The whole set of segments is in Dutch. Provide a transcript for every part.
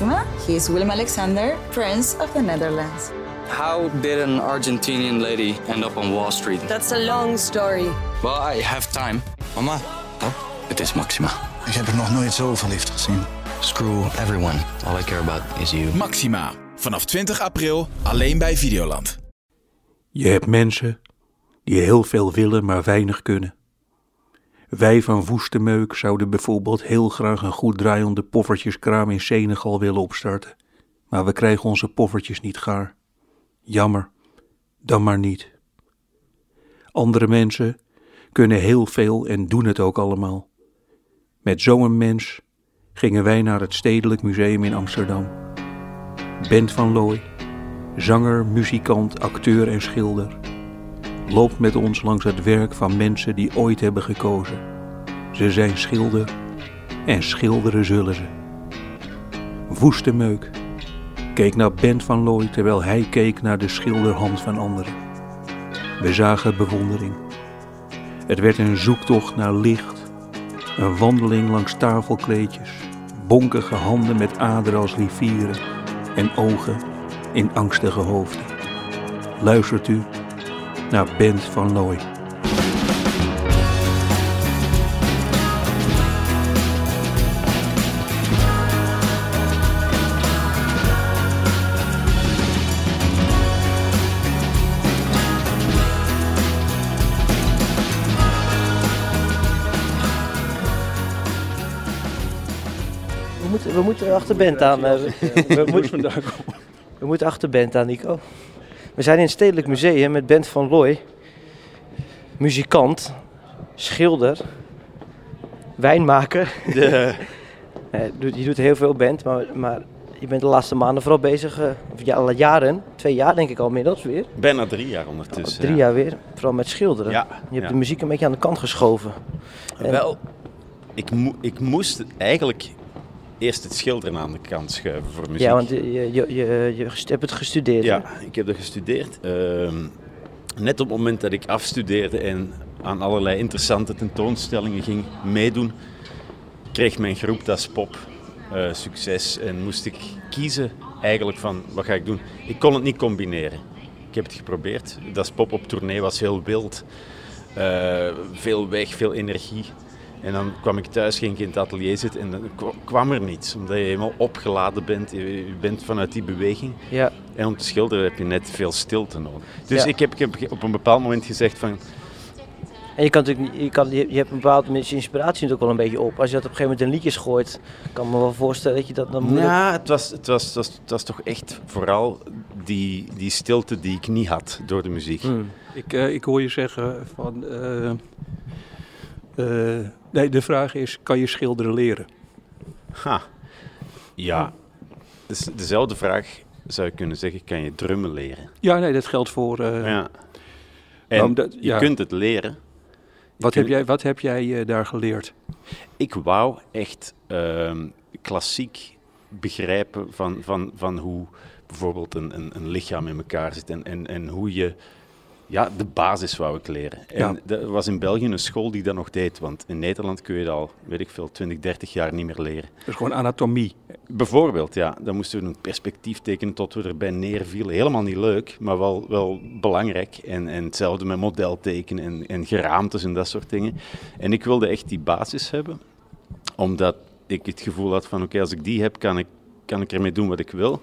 Maxima. He is Willem Alexander, Prince of the Netherlands. How did an Argentinian lady end up on Wall Street? That's a long story. Well, I have time. Mama, Oh, het is Maxima. ik heb er nog nooit zo verliefd gezien. Screw everyone. All I care about is you. Maxima. Vanaf 20 april alleen bij Videoland. Je hebt mensen die heel veel willen, maar weinig kunnen. Wij van Woestemeuk zouden bijvoorbeeld heel graag een goed draaiende poffertjeskraam in Senegal willen opstarten. Maar we krijgen onze poffertjes niet gaar. Jammer, dan maar niet. Andere mensen kunnen heel veel en doen het ook allemaal. Met zo'n mens gingen wij naar het Stedelijk Museum in Amsterdam. Bent van Looy, zanger, muzikant, acteur en schilder, loopt met ons langs het werk van mensen die ooit hebben gekozen. Ze zijn schilder en schilderen zullen ze. Woeste meuk keek naar Bent van Looy terwijl hij keek naar de schilderhand van anderen. We zagen bewondering. Het werd een zoektocht naar licht, een wandeling langs tafelkleedjes, bonkige handen met aderen als rivieren en ogen in angstige hoofden. Luistert u naar Bent van Looy. We moeten, we moeten achter band aan. eh, we, moeten, we moeten achter band aan, Nico. We zijn in het Stedelijk Museum met Bent van Looy. Muzikant, schilder, wijnmaker. De, eh, je doet heel veel band, maar, maar je bent de laatste maanden vooral bezig, eh, of ja, al jaren, twee jaar denk ik al inmiddels weer. Bijna drie jaar ondertussen. Drie ja. jaar weer, vooral met schilderen. Ja, Je hebt ja. de muziek een beetje aan de kant geschoven. En- Wel, ik, mo- ik moest eigenlijk eerst het schilderen aan de kant schuiven voor muziek. Ja, want je, je, je, je, hebt het gestudeerd. hè? Ja, ik heb dat gestudeerd. Ehm, net op het moment dat ik afstudeerde en aan allerlei interessante tentoonstellingen ging meedoen, kreeg mijn groep Das Pop eh, succes en moest ik kiezen eigenlijk van wat ga ik doen. Ik kon het niet combineren. Ik heb het geprobeerd. Das Pop op tournee was heel wild. Eh, veel weg, veel energie. En dan kwam ik thuis, ging ik in het atelier zitten en dan kwa- kwam er niets. Omdat je helemaal opgeladen bent, je je bent vanuit die beweging. Ja. En om te schilderen heb je net veel stilte nodig. Dus Ja. ik, heb, ik heb op een bepaald moment gezegd van... En je kan natuurlijk je, kan, je, je hebt een bepaalde mensen inspiratie natuurlijk wel een beetje op. Als je dat op een gegeven moment in liedjes gooit, kan ik me wel voorstellen dat je dat dan moeilijk... Ja, het was, het, was, het, was, het was toch echt vooral die, die stilte die ik niet had door de muziek. Hmm. Ik, eh, ik hoor je zeggen van. eh, eh, nee, de vraag is: kan je schilderen leren? Ha. Ja, dus dezelfde vraag zou je kunnen zeggen, kan je drummen leren? Ja, nee, dat geldt voor. eh, Ja. En omdat- je ja. kunt het leren. wat, heb jij, wat heb jij eh, daar geleerd? Ik wou echt ehm, klassiek begrijpen van, van, van hoe bijvoorbeeld een, een, een lichaam in elkaar zit en, en, en hoe je... Ja, de basis wou ik leren. En Ja. er was in België een school die dat nog deed, want in Nederland kun je dat al, weet ik veel, 20, 30 jaar niet meer leren. Dat is gewoon anatomie. Bijvoorbeeld, ja, dan moesten we een perspectief tekenen tot we erbij neervielen. Helemaal niet leuk, maar wel, wel belangrijk. En, en hetzelfde met modeltekenen en, en geraamtes en dat soort dingen. En ik wilde echt die basis hebben, omdat ik het gevoel had van, oké, als ik die heb, kan ik, kan ik ermee doen wat ik wil.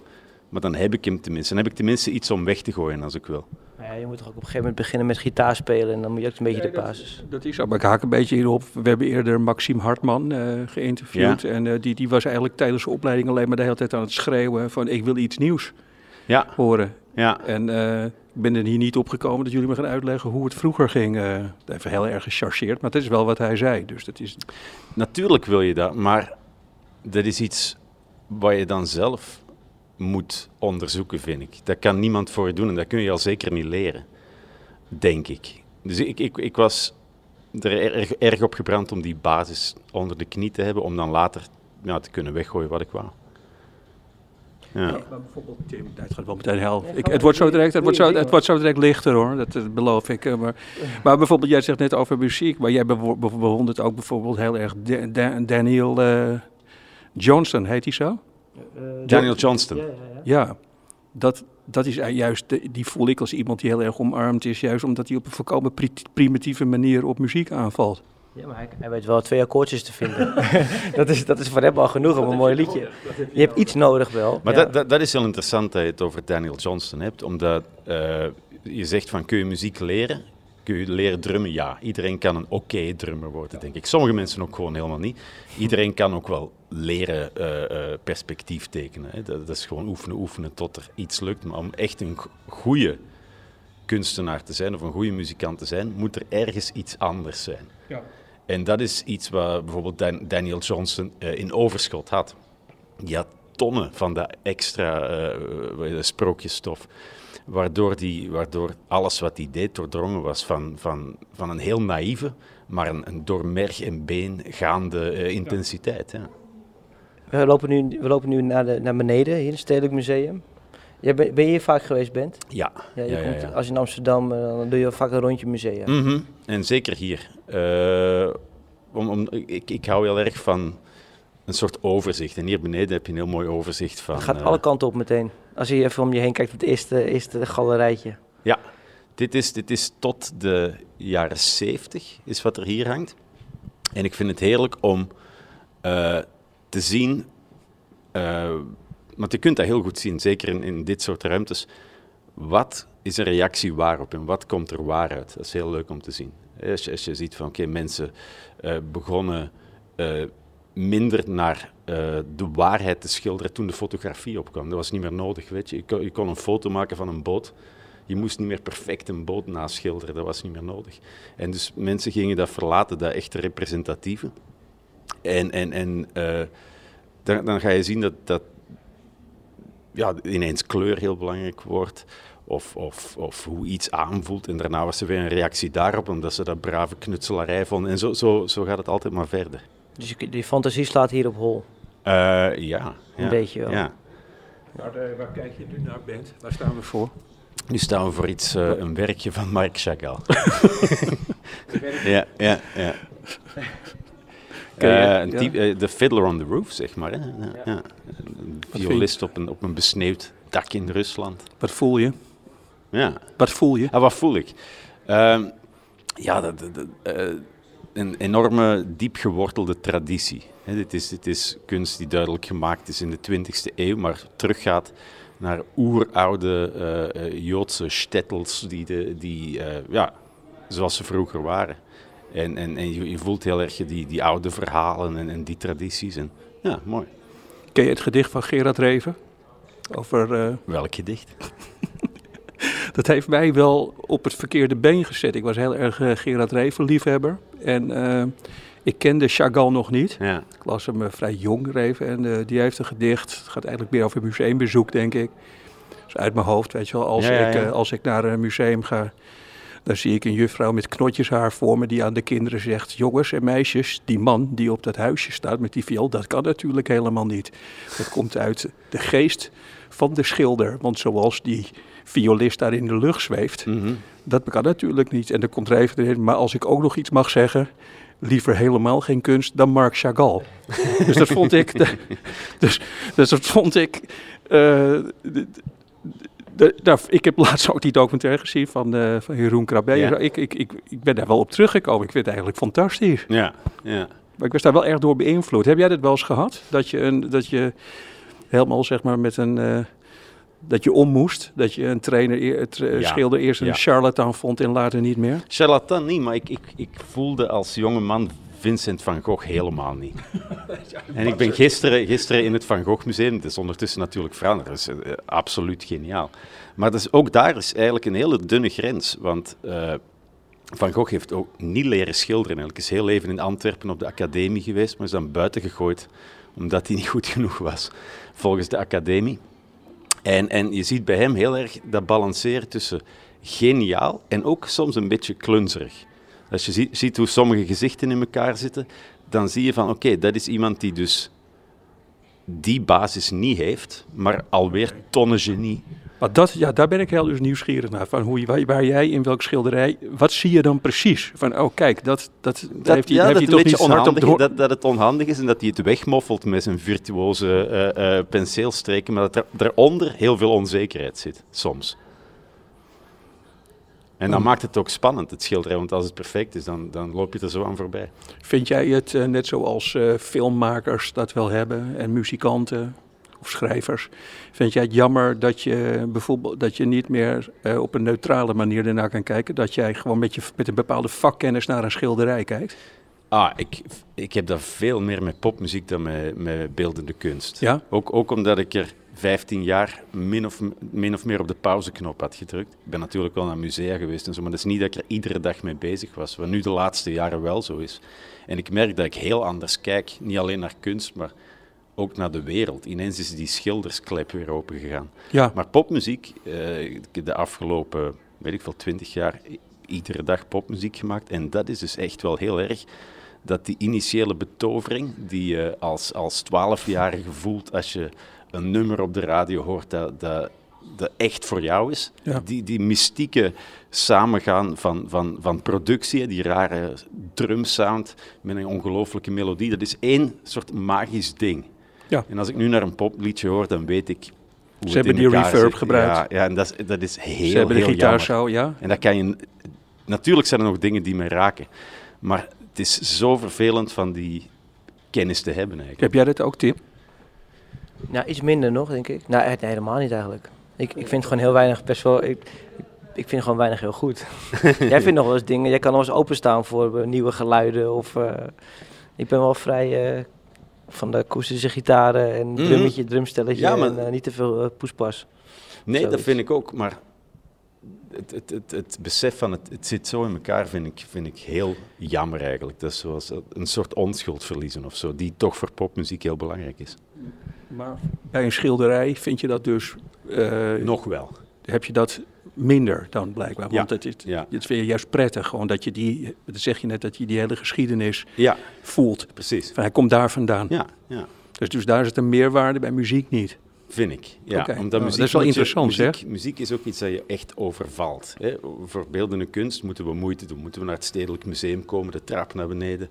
Maar dan heb ik hem tenminste. Dan heb ik tenminste iets om weg te gooien als ik wil. Ja, je moet toch ook op een gegeven moment beginnen met gitaar spelen en dan moet je ook een beetje de basis. Dat is zo. Maar ik haak een beetje hierop. We hebben eerder Maxime Hartman eh, geïnterviewd. En eh, die, die was eigenlijk tijdens de opleiding alleen maar de hele tijd aan het schreeuwen: van ik wil iets nieuws Ja, horen. ja. En eh, ik ben er hier niet op gekomen dat jullie me gaan uitleggen hoe het vroeger ging. eh even heel erg gechargeerd, maar dat is wel wat hij zei. Dus dat is. Natuurlijk wil je dat, maar dat is iets wat je dan zelf moet onderzoeken, vind ik. Dat kan niemand voor je doen en dat kun je al zeker niet leren, denk ik. Dus ik, ik, ik was er erg, erg op gebrand om die basis onder de knie te hebben, om dan later ja, te kunnen weggooien wat ik wou. Ja. Maar bijvoorbeeld Tim, het gaat wel meteen hel. Ik, het, wordt zo direct, het, wordt zo, het wordt zo direct lichter hoor, dat, dat beloof ik. eh, Maar, maar bijvoorbeeld, jij zegt net over muziek, maar jij bewo- bewondert ook bijvoorbeeld heel erg Da- Da- Daniel eh, Johnson, heet hij zo? Daniel Johnston. Ja, ja, ja. Ja, dat, dat is juist, de- die voel ik als iemand die heel erg omarmd is, juist omdat hij op een volkomen pri- primitieve manier op muziek aanvalt. Ja, maar hij, hij weet wel twee akkoordjes te vinden. dat, is, dat is voor hem al genoeg om een mooi liedje. Je hebt iets nodig wel. Maar ja. dat, dat, dat is heel interessant dat je het over Daniel Johnston hebt, omdat eh, je zegt van kun je muziek leren? Kun je leren drummen? Ja, iedereen kan een oké drummer worden, denk ik. Sommige mensen ook gewoon helemaal niet. Iedereen kan ook wel leren eh, eh, perspectief tekenen. Hè. Dat, dat is gewoon oefenen, oefenen tot er iets lukt. Maar om echt een goede kunstenaar te zijn of een goede muzikant te zijn, moet er ergens iets anders zijn. En dat is iets wat bijvoorbeeld Dan- Daniel Johnson eh, in overschot had. Die had tonnen van dat extra sprookjesstof. Waardoor, die, waardoor alles wat hij deed doordrongen was van, van, van een heel naïeve, maar een, een door merg en been gaande eh, intensiteit. Ja. We lopen nu, we lopen nu naar, de, naar beneden, hier in het Stedelijk Museum. Ben, ben je hier vaak geweest, Bent? Ja, Ja, je ja, komt, ja. Als je in Amsterdam, eh, dan doe je vaak een rondje museum. Mhm. En zeker hier. Eh, om, om, ik, ik hou heel erg van een soort overzicht. En hier beneden heb je een heel mooi overzicht van... Het gaat alle kanten op meteen. Als je even om je heen kijkt, het eerste, eerste galerijtje. Ja, dit is, dit is tot de jaren 70 is wat er hier hangt. En ik vind het heerlijk om eh, te zien, eh, want je kunt dat heel goed zien, zeker in, in dit soort ruimtes. Wat is een reactie waarop en wat komt er waar uit? Dat is heel leuk om te zien. Als je, als je ziet van oké, mensen eh, begonnen minder naar eh, de waarheid te schilderen toen de fotografie opkwam. Dat was niet meer nodig, weet je. Je kon, kon een foto maken van een boot. Je moest niet meer perfect een boot naschilderen, dat was niet meer nodig. En dus mensen gingen dat verlaten, dat echte representatieve. En, en, en eh, dan, dan ga je zien dat, dat ja, ineens kleur heel belangrijk wordt. Of, of, of hoe iets aanvoelt. En daarna was er weer een reactie daarop, omdat ze dat brave knutselarij vonden. En zo, zo, zo gaat het altijd maar verder. Dus je, die fantasie slaat hier op hol. Eh, ja, ja. Een beetje wel. Ja. Waar, eh, waar kijk je nu naar, Bent? Waar staan we voor? Nu staan we voor iets, eh, een werkje van Marc Chagall. ja, ja, ja. Een ja. type- The Fiddler on the Roof, zeg maar. Hè? Ja, ja. Een violist op een, op een besneeuwd dak in Rusland. Wat voel je? Ja. Wat voel je? Ah, wat voel ik? Ehm, ja, dat, dat- dat, eh, een enorme diep gewortelde traditie. Hè, dit, is, dit is kunst die duidelijk gemaakt is in de 20e eeuw, maar teruggaat naar oeroude eh, eh, Joodse stettels, die, de, die eh, ja, zoals ze vroeger waren. En, en, en je, je voelt heel erg die, die oude verhalen en, en die tradities. En, ja, mooi. Ken je het gedicht van Gerard Reven? Over, Welk gedicht? dat heeft mij wel op het verkeerde been gezet. Ik was heel erg eh, Gerard Reven liefhebber. En eh, ik kende Chagall nog niet. Ja. Ik las hem eh, vrij jong, Reven. En die heeft een gedicht. Het gaat eigenlijk meer over museumbezoek, denk ik. Dus uit mijn hoofd, weet je wel. Als, Ja, Ik, als ik naar een museum ga, dan zie ik een juffrouw met knotjeshaar voor me... die aan de kinderen zegt... jongens en meisjes, die man die op dat huisje staat met die viool... dat kan natuurlijk helemaal niet. Dat komt uit de geest van de schilder. Want zoals die violist daar in de lucht zweeft... Mhm. Dat kan natuurlijk niet. En dan komt er even erin, maar als ik ook nog iets mag zeggen, liever helemaal geen kunst dan Marc Chagall. dus dat vond ik, de- dus, dus dat vond ik, eh, de- de- daar- ik heb laatst ook die documentaire gezien van, eh, van Jeroen Krabbe. Ja. Ik, ik, ik, ik ben daar wel op teruggekomen. Ik vind het eigenlijk fantastisch. Ja, ja. Maar ik was daar wel erg door beïnvloed. Heb jij dat wel eens gehad? Dat je, een, dat je helemaal zeg maar met een... eh, dat je om moest, dat je een trainer, het, Ja, schilder eerst een ja. charlatan vond en later niet meer. Charlatan niet, maar ik, ik, ik voelde als jonge man Vincent van Gogh helemaal niet. En ik ben gisteren, gisteren in het Van Gogh Museum, het is ondertussen natuurlijk veranderd, dat is eh, absoluut geniaal. Maar dus ook daar is eigenlijk een hele dunne grens, want eh, Van Gogh heeft ook niet leren schilderen. Eigenlijk is heel even in Antwerpen op de academie geweest, maar is dan buiten gegooid omdat hij niet goed genoeg was volgens de academie. En, en je ziet bij hem heel erg dat balanceren tussen geniaal en ook soms een beetje klunzerig. Als je ziet, ziet hoe sommige gezichten in elkaar zitten, dan zie je van oké, dat is iemand die dus die basis niet heeft, maar alweer tonnen genie Maar dat, ja, daar ben ik heel dus nieuwsgierig naar. Van hoe, waar, waar jij in welk schilderij, wat zie je dan precies? Van, oh kijk, dat, dat, heeft hij, ja, dat, heeft hij een toch niet onhandig, door. dat, dat het onhandig is en dat hij het wegmoffelt met zijn virtuoze eh, penseelstreken, maar dat er daaronder heel veel onzekerheid zit, soms. En dan maakt het ook spannend, het schilderij, want als het perfect is, dan, dan loop je er zo aan voorbij. Vind jij het eh, net zoals filmmakers dat wel hebben en muzikanten of schrijvers? Vind jij het jammer dat je bijvoorbeeld dat je niet meer eh, op een neutrale manier ernaar kan kijken? Dat jij gewoon met, je, met een bepaalde vakkennis naar een schilderij kijkt? Ah, ik, ik heb dat veel meer met popmuziek dan met, met beeldende kunst. Ja? Ook, ook omdat ik er 15 jaar min of, min of meer op de pauzeknop had gedrukt. Ik ben natuurlijk wel naar musea geweest en zo, maar dat is niet dat ik er iedere dag mee bezig was. Wat nu de laatste jaren wel zo is. En ik merk dat ik heel anders kijk, niet alleen naar kunst, maar ook naar de wereld. Ineens is die schildersklep weer open gegaan. Ja. Maar popmuziek, eh, de afgelopen, weet ik veel, 20 jaar iedere dag popmuziek gemaakt. En dat is dus echt wel heel erg dat die initiële betovering die je als, als 12-jarige voelt als je een nummer op de radio hoort dat, dat, dat echt voor jou is. Ja. Die, die mystieke samengaan van, van, van productie, die rare drumsound met een ongelooflijke melodie, dat is één soort magisch ding. Ja. En als ik nu naar een popliedje hoor, dan weet ik hoe het hebben in die reverb zit. gebruikt. Ja, ja en dat is, dat is heel, Ze hebben de heel gitaar jammer. zo, ja. En dat kan je... Natuurlijk zijn er nog dingen die mij raken. Maar het is zo vervelend van die kennis te hebben eigenlijk. Heb jij dat ook, Tim? Nou, iets minder nog, denk ik. Nou, helemaal niet eigenlijk. Ik, ik vind gewoon heel weinig best wel... Ik, ik, ik vind gewoon weinig heel goed. jij vindt nog wel eens dingen... Jij kan nog eens openstaan voor eh, nieuwe geluiden of... eh, ik ben wel vrij eh, van de akoestische gitaren en Mhm. drummetje, drumstelletje Ja, maar- en eh, niet te veel eh, poespas. Nee, dat vind ik ook. Maar het, het, het, het besef van het, het zit zo in elkaar vind ik, vind ik heel jammer eigenlijk. Dat is zoals een soort onschuld verliezen of zo, die toch voor popmuziek heel belangrijk is. Maar bij een schilderij vind je dat dus... eh, Nog wel. heb je dat minder dan blijkbaar. Ja, Want het, is, ja. het vind je juist prettig, gewoon dat je die, dat zeg je net, dat je die hele geschiedenis Ja, voelt. precies. Van, hij komt daar vandaan. Ja, ja. Dus, dus daar het een meerwaarde, bij muziek niet. Vind ik. Ja, omdat Nou, muziek dat is wel interessant, muziek, muziek is ook iets dat je echt overvalt. Hè. Voor beeldende kunst moeten we moeite doen. Moeten we naar het Stedelijk Museum komen, de trap naar beneden.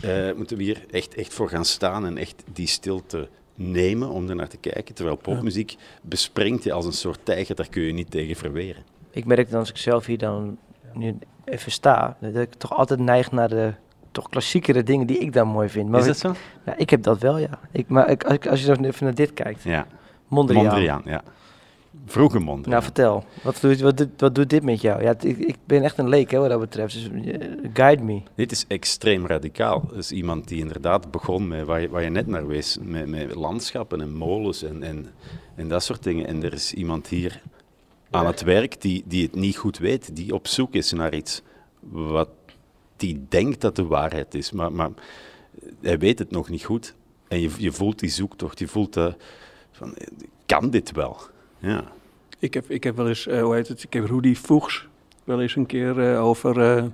Eh, moeten we hier echt, echt voor gaan staan en echt die stilte nemen om er naar te kijken. Terwijl popmuziek bespringt je als een soort tijger, daar kun je niet tegen verweren. Ik merk dan als ik zelf hier dan nu even sta, dat ik toch altijd neig naar de toch klassiekere dingen die ik dan mooi vind. Maar is dat zo? Ja, ik heb dat wel, ja. Ik, maar ik, als, ik- als je dan even naar dit kijkt, Ja. Mondriaan. Mondriaan, ja. Vroege Mondriaan. Nou, vertel. Wat doet, wat, wat doet dit met jou? Ja, ik, ik ben echt een leek, hè, wat dat betreft. Dus eh, guide me. Dit is extreem radicaal. Is iemand die inderdaad begon met waar je, waar je net naar wees, met, met landschappen en molens en, en, en dat soort dingen. En er is iemand hier aan het werk die, die het niet goed weet, die op zoek is naar iets wat die denkt dat de waarheid is, maar, maar hij weet het nog niet goed. En je, je voelt die zoektocht, je voelt eh, van, eh, kan dit wel? Ja. Ik heb, ik heb wel eens, eh, hoe heet het, ik heb Rudy Voegs wel eens een keer eh, over eh,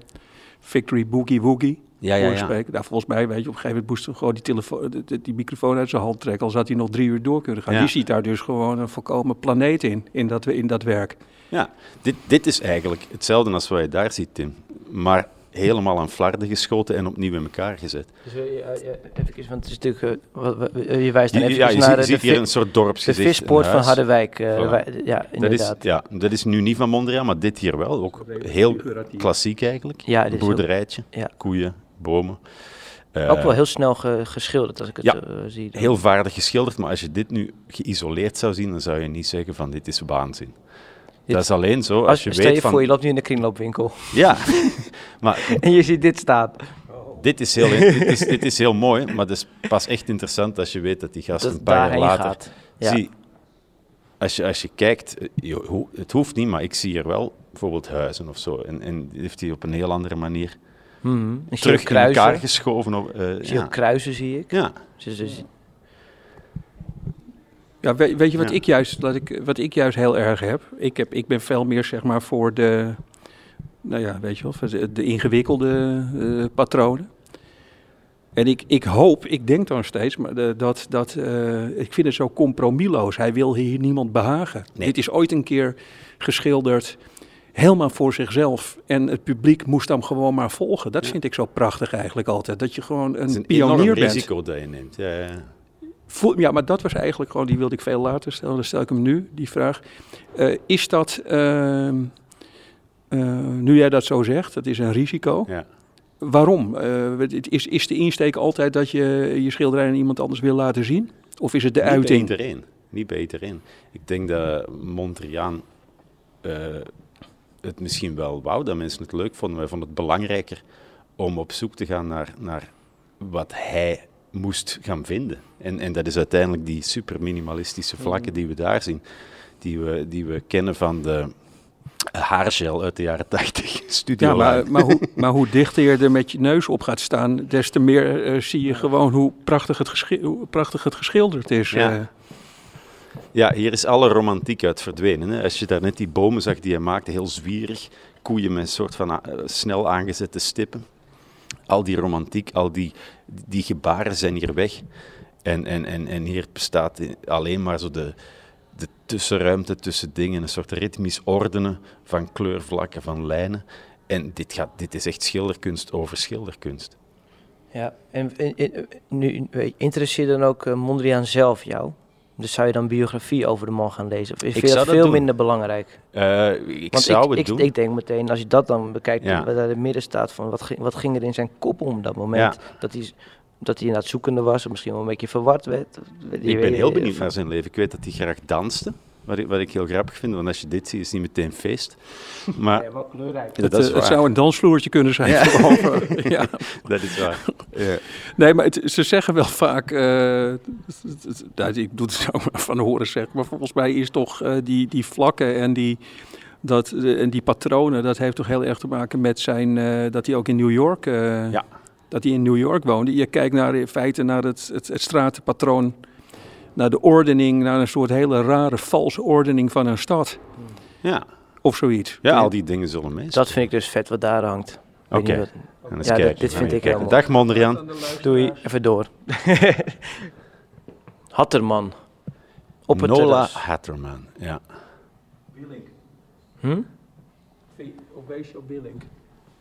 Victory Boogie Woogie Ja, ja, horen ja. spreken. Nou, volgens mij, weet je, op een gegeven moment moest hij gewoon die, telefoon, die microfoon uit zijn hand trekken, al zat hij nog drie uur door kunnen gaan. Ja. Die ziet daar dus gewoon een volkomen planeet in, in dat, in dat werk. Ja, dit, dit is eigenlijk hetzelfde als wat je daar ziet, Tim. Maar helemaal aan flarden geschoten en opnieuw in elkaar gezet. Dus, eh, ja, ja, even, want het is natuurlijk, eh, wat- wat- eh, je wijst dan even ja, je naar ziet, je ziet de, hier een soort de dorpsgezicht. vispoort een van. Harderwijk. eh, Voilà. wij- ja, Dat is, inderdaad. ja, dat is nu niet van Mondriaan, maar dit hier wel. Ook heel klassiek eigenlijk. Ja, dit is heel- Boerderijtje, ja. koeien, bomen. Eh, Ook wel heel snel ge- geschilderd, als ik het ja, zie. dan. heel vaardig geschilderd, maar als je dit nu geïsoleerd zou zien, dan zou je niet zeggen van dit is waanzin. Dat is alleen zo als, Als, je stel weet je van... voor, je loopt nu in de kringloopwinkel Ja, maar en je ziet dit staan. Dit is, heel, dit, is, dit is heel mooi, maar dat is pas echt interessant als je weet dat die gast Dat een het paar jaar later... gaat. Ja. Zie, als je, als je kijkt, eh, je het hoeft niet, maar ik zie hier wel bijvoorbeeld huizen of zo. En, en heeft hij op een heel andere manier. Ik zie terug in elkaar geschoven. Op, eh, Ik zie ja. kruisen, zie ik. ja. Dus, dus, Ja, weet, weet je wat, Ja. ik juist, wat, ik, wat ik juist heel erg heb? Ik, heb? ik ben veel meer zeg maar voor de, nou ja, weet je wel, de, de ingewikkelde eh, patronen. En ik, ik hoop, ik denk dan steeds, maar de- dat, dat eh, ik vind het zo compromisloos. Hij wil hier niemand behagen. Nee. Dit is ooit een keer geschilderd, helemaal voor zichzelf. En het publiek moest hem gewoon maar volgen. Dat Ja. vind ik zo prachtig eigenlijk altijd. Dat je gewoon een pionier bent. risico dat je neemt. Ja, ja. Voel- ja, maar dat was eigenlijk gewoon, die wilde ik veel later stellen. Dan stel ik hem nu, die vraag. Eh, is dat, ehm, eh, nu jij dat zo zegt, dat is een risico. Ja. Waarom? Eh, is, is de insteek altijd dat je je schilderij aan iemand anders wil laten zien? Of is het de Niet uiting? bij iedereen. Niet bij iedereen. Ik denk dat Mondriaan het misschien wel wou, dat mensen het leuk vonden. Wij vonden het belangrijker om op zoek te gaan naar, naar wat hij moest gaan vinden. En, en dat is uiteindelijk die super minimalistische vlakken die we daar zien. Die we, die we kennen van de haargel uit de jaren 80 studio. Ja, maar, maar, hoe, maar hoe dichter je er met je neus op gaat staan, des te meer eh, zie je gewoon hoe prachtig het, geschi- hoe prachtig het geschilderd is. Ja. eh. Ja, hier is alle romantiek uit verdwenen. Hè. Als je daar net die bomen zag die hij maakte, heel zwierig. Koeien met een soort van eh, snel aangezette stippen. Al die romantiek, al die, die gebaren zijn hier weg. En, en, en, en hier bestaat alleen maar zo de, de tussenruimte tussen dingen. Een soort ritmisch ordenen van kleurvlakken, van lijnen. En dit, gaat, dit is echt schilderkunst over schilderkunst. Ja, en, en- nu interesseert dan ook eh, Mondriaan zelf jou? Dus zou je dan biografie over de man gaan lezen? Of is Ik veel, veel minder belangrijk? Eh, ik Want zou ik, het ik, doen. ik denk meteen, als je dat dan bekijkt, Ja. wat daar in het midden staat van wat ging, wat ging er in zijn kop om dat moment? Dat hij dat hij inderdaad zoekende was, of misschien wel een beetje verward werd. Ik ben heel benieuwd naar zijn leven. Ik weet dat hij graag danste. Wat ik, wat ik heel grappig vind, want als je dit ziet, is het niet meteen feest. Maar Ja, wel kleurrijk. Het, dat is het waar. zou een dansvloertje kunnen zijn. Ja. ja. dat is waar. Ja. Nee, maar het- ze zeggen wel vaak, eh, ik doe het zo maar van horen zeggen, maar volgens mij is toch eh, die, die vlakken en die, dat, eh, en die patronen, dat heeft toch heel erg te maken met zijn, eh, dat hij ook in New York, eh, Ja. dat hij in New York woonde. Je kijkt naar in feite naar het, het, het stratenpatroon, naar de ordening, naar een soort hele rare, valse ordening van een stad Ja. of zoiets. ja, al die dingen zullen mee. Dat vind ik dus vet wat daar hangt. Oké. wat- Ja, dit- kijken. dit vind ik mooi. Dag Mondriaan. Doei, even door. Hatterman. Op het Nola terras. Hatterman. Ja. Hm?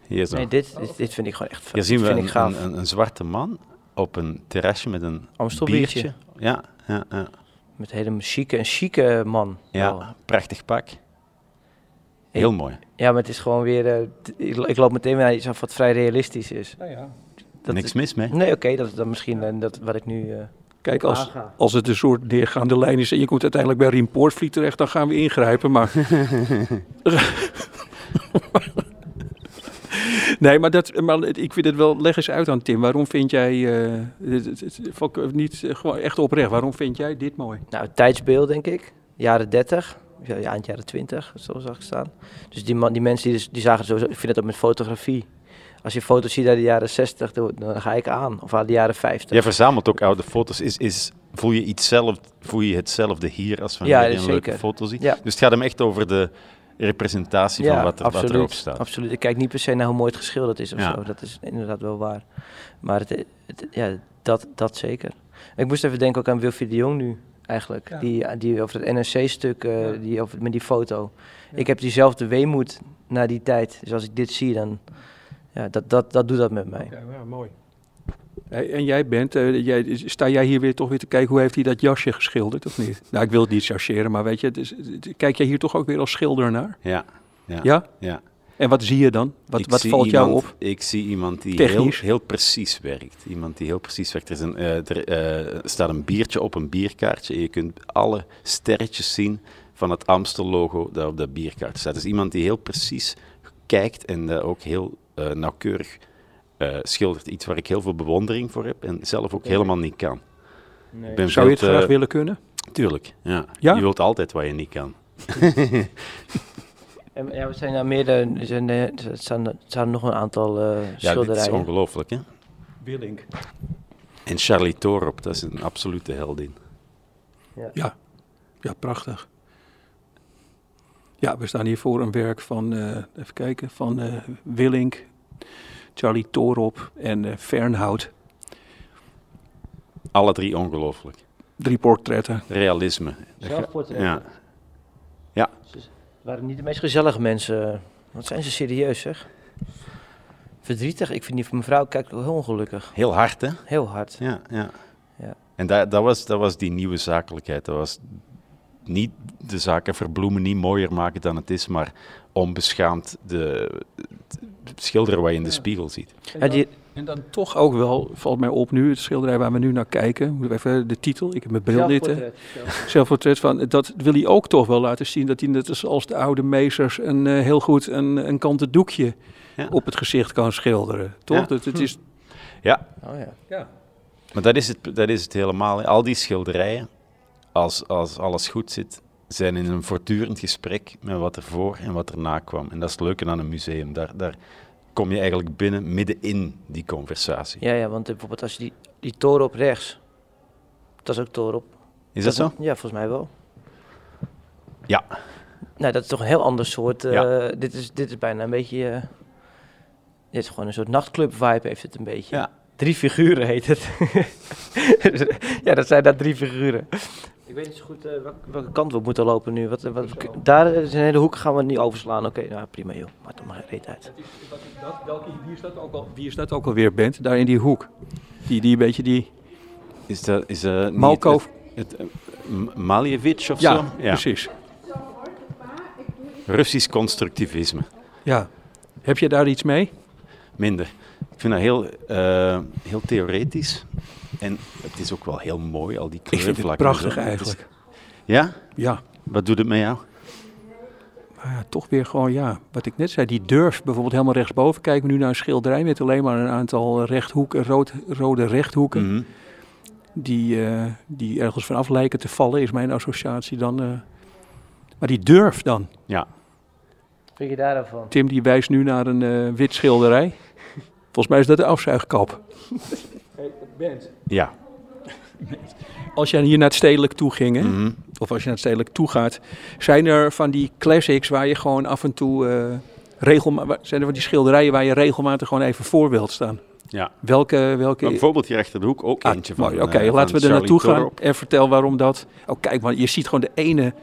Hier zo. Nee, dit, dit, dit vind ik gewoon echt vet. Hier zien we vind ik een, een, een, een zwarte man op een terrasje met een Amstelbiertje. biertje. Ja, ja, ja. Met een hele chique, een chique man. ja prachtig pak. Heel mooi. Ja, maar het is gewoon weer... eh, ik, ik loop meteen weer naar iets af wat vrij realistisch is. Dat Niks is- mis mee. Nee, oké, dat is dan misschien eh, dat, wat ik nu... eh, Kijk, als, als het een soort neergaande lijn is en je komt uiteindelijk bij Riem Poortvliet terecht, dan gaan we ingrijpen. Maar. nee, maar, dat, maar ik vind het wel. Leg eens uit aan Tim. Waarom vind jij. eh, het- het- het- van- niet eh, gewoon echt oprecht. Waarom vind jij dit mooi? Nou, het tijdsbeeld denk ik. Jaren 30. Ja, ja, eind jaren 20, zo zag ik staan. Dus die, man, die mensen die, dus, die zagen sowieso... Ik vind het ook met fotografie. Als je foto's ziet uit de jaren 60, dan, ga ik aan. Of uit de jaren 50. Jij verzamelt ook oude foto's. Is, is, voel, je iets zelf, voel je hetzelfde hier als wanneer Ja, je een leuke foto ziet? Ja. Dus het gaat hem echt over de representatie van wat, er, wat erop staat. Absoluut. Ik kijk niet per se naar hoe mooi het geschilderd is of Ja. zo. Dat is inderdaad wel waar. Maar het, het- ja, dat, dat zeker. Ik moest even denken ook aan Wilfried de Jong nu, eigenlijk. Die, die over het NRC-stuk, eh, die over, met die foto. Ik heb diezelfde weemoed naar die tijd. Dus als ik dit zie, dan... Ja, dat, dat, dat doet dat met mij. Ja, mooi. En jij bent, eh, jij, sta jij hier weer toch weer te kijken hoe heeft hij dat jasje geschilderd of niet? Nou, ik wil het niet chargeren, maar weet je, kijk jij hier toch ook weer als schilder naar? Ja, ja, Ja? ja. En wat zie je dan? Wat, Ik wat valt jou op? Ik zie iemand die heel, heel precies werkt. Iemand die heel precies werkt. Er, is een, eh, er eh, staat een biertje op een bierkaartje. En je kunt alle sterretjes zien van het Amstel-logo dat op dat bierkaartje staat. Dus iemand die heel precies kijkt en ook heel eh, nauwkeurig eh, schildert. Iets waar ik heel veel bewondering voor heb en zelf ook helemaal niet kan. Ik ben Zou je het graag willen kunnen? Tuurlijk, ja. Ja? Je wilt altijd wat je niet kan. En, ja, we zijn naar meerdere... Er zijn, eh, er staan, er staan nog een aantal eh Ja, dit is schilderijen. ongelooflijk, hè? Willink. En Charlie Torop, dat is een absolute heldin. Ja, ja, prachtig. Ja, we staan hier voor een werk van, eh, even kijken, van eh Willink, Charlie Torop en eh Fernhout. Alle drie ongelooflijk. Drie portretten. Realisme. Zelfportret. Ja. Ze waren niet de meest gezellige mensen. Wat zijn ze serieus, zeg. Verdrietig. Ik vind die van mevrouw kijkt heel ongelukkig. Heel hard, hè? Heel hard. Ja, ja. Ja. En dat, dat, was, dat was die nieuwe zakelijkheid. Dat was niet de zaken verbloemen, niet mooier maken dan het is, maar onbeschaamd de, schilderen wat je in de spiegel ziet. Ja, die, En dan toch ook wel, valt mij op nu, het schilderij waar we nu naar kijken. Moet ik Even de titel, ik heb mijn bril zitten. Zelfportret van, dat wil hij ook toch wel laten zien. Dat hij net als- als de oude meesters een, eh, heel goed een, een kanten doekje Ja. op het gezicht kan schilderen. Toch? Ja. Dat, het is, Ja, Oh ja. maar dat is het, dat is het helemaal. Al die schilderijen, als, als alles goed zit, zijn in een voortdurend gesprek met wat er voor en wat erna kwam. En dat is het leuke aan een museum. Daar, daar kom je eigenlijk binnen, midden in die conversatie. Ja, ja, want bijvoorbeeld als je die, die toren op rechts. Dat is ook toren op. Is dat zo? Ja, volgens mij wel. Ja. Nou, dat is toch een heel ander soort. eh, Ja. dit, is, dit is bijna een beetje. eh, dit is gewoon een soort nachtclub-vibe, heeft het een beetje. Ja. Drie figuren heet het. ja, dat zijn daar drie figuren. Ik weet niet zo goed eh, welke, welke kant we moeten lopen nu. Wat, wat, daar is een hele hoek, gaan we niet overslaan. Oké, nou prima joh. Maakt er maar geen reet uit. wie, is dat ook al, alweer, Bent? Daar in die hoek. Die, die een beetje die... Is dat, is dat niet Malko. Het, het, eh, of Ja, zo? precies. Russisch constructivisme. Ja. Heb je daar iets mee? Minder. Ik vind dat heel, eh, heel theoretisch. En het is ook wel heel mooi, al die Ik vind het kleurvlakken. prachtig eigenlijk. Ja? Ja. Wat doet het met jou? Maar ja, toch weer gewoon, ja, wat ik net zei, die durf bijvoorbeeld helemaal rechtsboven. Kijken we nu naar een schilderij met alleen maar een aantal rechthoeken, rood, rode rechthoeken. Mhm. Die, eh, die ergens vanaf lijken te vallen, is mijn associatie dan. eh. maar die durf dan. Ja. Vind je daar dan van? Tim die wijst nu naar een eh, wit schilderij. Volgens mij is dat de afzuigkap. Ja. Als jij hier naar het stedelijk toe ging, hè, Mhm. of als je naar het stedelijk toe gaat, zijn er van die classics waar je gewoon af en toe eh regelma- zijn er van die schilderijen waar je regelmatig gewoon even voor wilt staan? Ja. Welke, welke Maar bijvoorbeeld hier achter de hoek ook Ah, eentje van. mooi. Oké, eh, laten we er naartoe gaan en vertel waarom dat. Oh, kijk, man, je ziet gewoon de ene,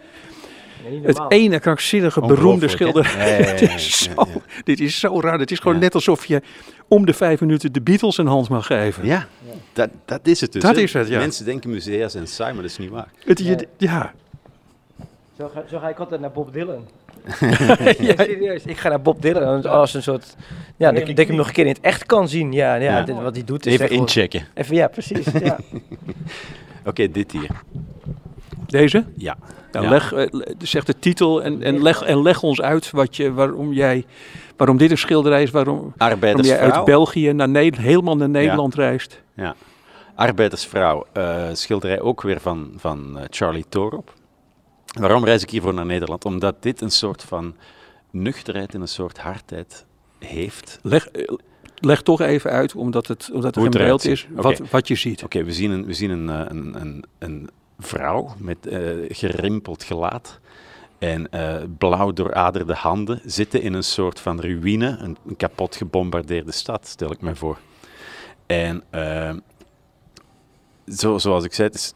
Nee, het ene krankzinnige beroemde schilderij. Is zo, ja. Dit is zo raar. Het is gewoon Ja. net alsof je om de vijf minuten de Beatles een hand mag geven. Ja, dat, dat is het dus. Dat is het, ja. Mensen denken musea zijn saai, maar dat is niet waar. Het, je, ja. Zo ga, zo ga ik altijd naar Bob Dylan. ja, serieus. Ik ga naar Bob Dylan als een soort... Ja, dat, ik- dat ik hem nog een keer in het echt kan zien. Ja, ja, Ja. dit- wat hij doet is Even wel- inchecken. Even, ja, precies. Ja. Oké, dit hier. Deze? Ja. Nou, Ja. leg, eh, zeg de titel en, en, leg, en leg ons uit wat je, waarom, jij, waarom dit een schilderij is, waarom, waarom jij uit België naar helemaal naar Nederland reist. Ja. Arbeidersvrouw. eh, schilderij ook weer van, van eh, Charlie Torop. Waarom reis ik hiervoor naar Nederland? Omdat dit een soort van nuchterheid en een soort hardheid heeft. Leg, leg toch even uit, omdat het, omdat het een beeld is, wat, wat je ziet. Oké, we zien een, we zien een, een, een, een vrouw met eh, gerimpeld gelaat en eh, blauw dooraderde handen zitten in een soort van ruïne, een, kapot gebombardeerde stad, stel ik me voor. En eh, zo, zoals ik zei, het is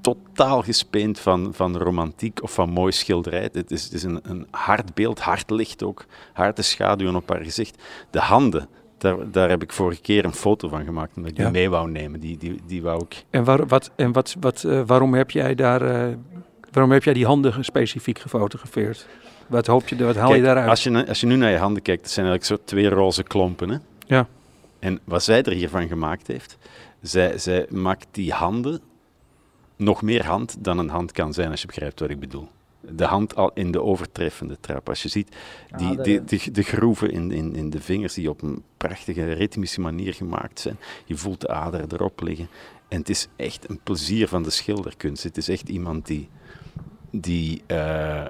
totaal gespeend van, van romantiek of van mooi schilderij. Het is, het is een, een hard beeld, hard licht ook, harde schaduwen op haar gezicht. De handen, daar, daar heb ik vorige keer een foto van gemaakt, omdat ik Ja. die mee wou nemen. Die, die, die wou ik... En, waar, wat, en wat, wat, eh, waarom, heb jij daar, eh, waarom heb jij die handen specifiek gefotografeerd? Wat, hoop je, wat haal je daaruit? Als je, als je nu naar je handen kijkt, dat zijn eigenlijk zo twee roze klompen. Hè? Ja. En wat zij er hiervan gemaakt heeft, zij, zij maakt die handen nog meer hand dan een hand kan zijn, als je begrijpt wat ik bedoel. De hand al in de overtreffende trap. Als je ziet die, Aderen. die, die, de groeven in, in, in de vingers die op een prachtige ritmische manier gemaakt zijn. Je voelt de aderen erop liggen. En het is echt een plezier van de schilderkunst. Het is echt iemand die, die, eh,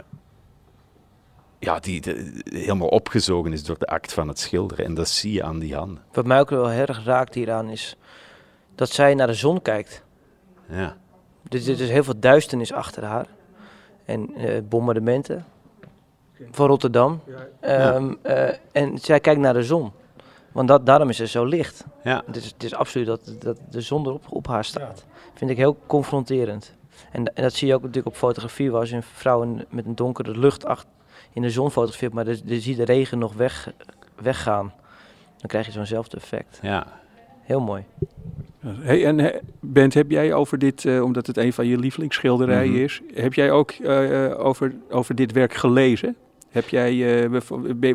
ja, die de- helemaal opgezogen is door de act van het schilderen. En dat zie je aan die handen. Wat mij ook wel heel erg raakt hieraan is dat zij naar de zon kijkt. Ja. Dus er is heel veel duisternis achter haar. En eh, bombardementen van Rotterdam. Ehm, eh, en zij kijkt naar de zon. Want dat, daarom is ze zo licht. Ja. Het is, het is absoluut dat, dat de zon erop op haar staat. Vind ik heel confronterend. En, en dat zie je ook natuurlijk op fotografie, waar als je een vrouw in- met een donkere lucht ach- in de zon fotografeert, maar je je ziet de regen nog weg, weggaan. Dan krijg je zo'nzelfde effect. ja. Heel mooi. Hey, en eh, Bent, heb jij over dit, eh, omdat het een van je lievelingsschilderijen Mhm. is, heb jij ook eh, over, over dit werk gelezen? Heb jij,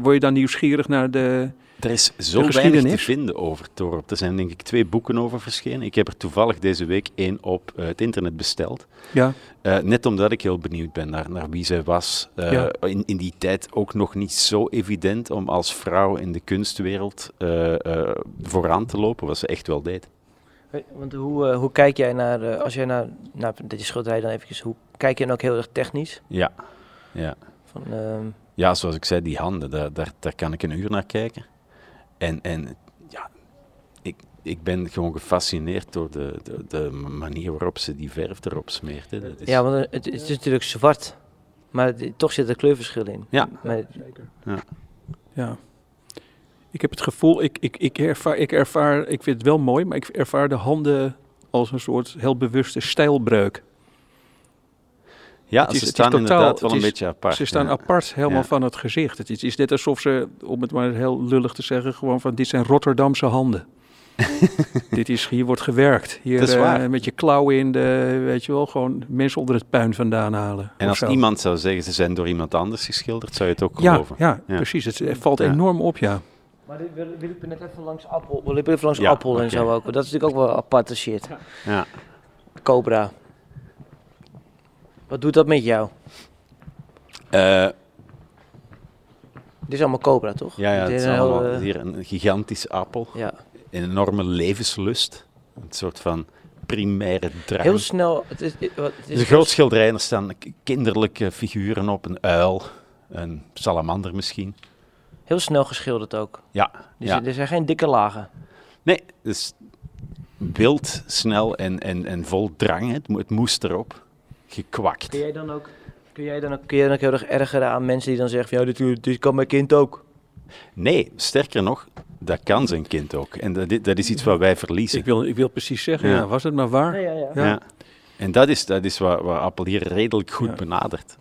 word je dan nieuwsgierig naar de... Er is zo weinig te vinden over Torp. Er zijn denk ik twee boeken over verschenen. Ik heb er toevallig deze week één op het internet besteld. Ja, net omdat ik heel benieuwd ben naar, naar wie zij was. Ja. in, in die tijd ook nog niet zo evident om als vrouw in de kunstwereld vooraan te lopen, wat ze echt wel deed. Hey, Want hoe, eh, hoe kijk jij naar, eh, als jij naar, naar deze schilderij dan eventjes, hoe kijk je dan ook heel erg technisch? Ja, ja. Van, ehm, ja zoals ik zei, die handen, daar, daar, daar kan ik een uur naar kijken. En, en ja, ik, ik ben gewoon gefascineerd door de, de, de manier waarop ze die verf erop smeert. Hè. Dat is, ja, want het, het is natuurlijk zwart, maar het- toch zit er kleurverschil in. Ja. Maar, ja. Ik heb het gevoel, ik, ik, ik, ervaar, ik ervaar, ik vind het wel mooi, maar ik ervaar de handen als een soort heel bewuste stijlbreuk. ja het is- ze staan totaal- inderdaad wel een is- beetje apart. Ze staan ja. apart helemaal Ja. van het gezicht. Het is, is net alsof ze, om het maar heel lullig te zeggen, gewoon van dit zijn Rotterdamse handen. dit is, hier wordt gewerkt. Hier Dat is eh, met je klauwen in de, weet je wel, gewoon mensen onder het puin vandaan halen. En als zo. iemand zou zeggen ze zijn door iemand anders geschilderd, zou je het ook geloven. ja, Ja. precies. Het eh, valt enorm op, ja. Maar wil, wil ik net even langs Appel, wil ik even langs Ja, Appel en zo ook. Dat is natuurlijk ook wel aparte shit. Ja. Cobra. Wat doet dat met jou? Eh, Dit is allemaal Cobra, toch? ja, ja, Dit het is allemaal eh, hier een gigantische appel. ja. Een enorme levenslust. Een soort van primaire drang. Heel snel. Het is, het, wat- het Het is is een groot schilderij en er staan kinderlijke figuren op. Een uil, een salamander misschien. Heel snel geschilderd ook. Ja, Dus ja. er zijn geen dikke lagen. Nee, dus wild, snel en, en, en vol drang. Het, het moest erop. Gekwakt. Kun jij dan ook, kun jij dan ook, kun jij dan ook heel erg ergeren aan mensen die dan zeggen van, ja, dit, dit kan mijn kind ook. Nee, sterker nog, dat kan zijn kind ook. En dat, dat is iets wat wij verliezen. Ik wil, ik wil precies zeggen, Ja. ja. was het maar waar? ja, ja. Ja. Ja. En dat is, dat is wat, wat Appel hier redelijk goed Ja. benadert.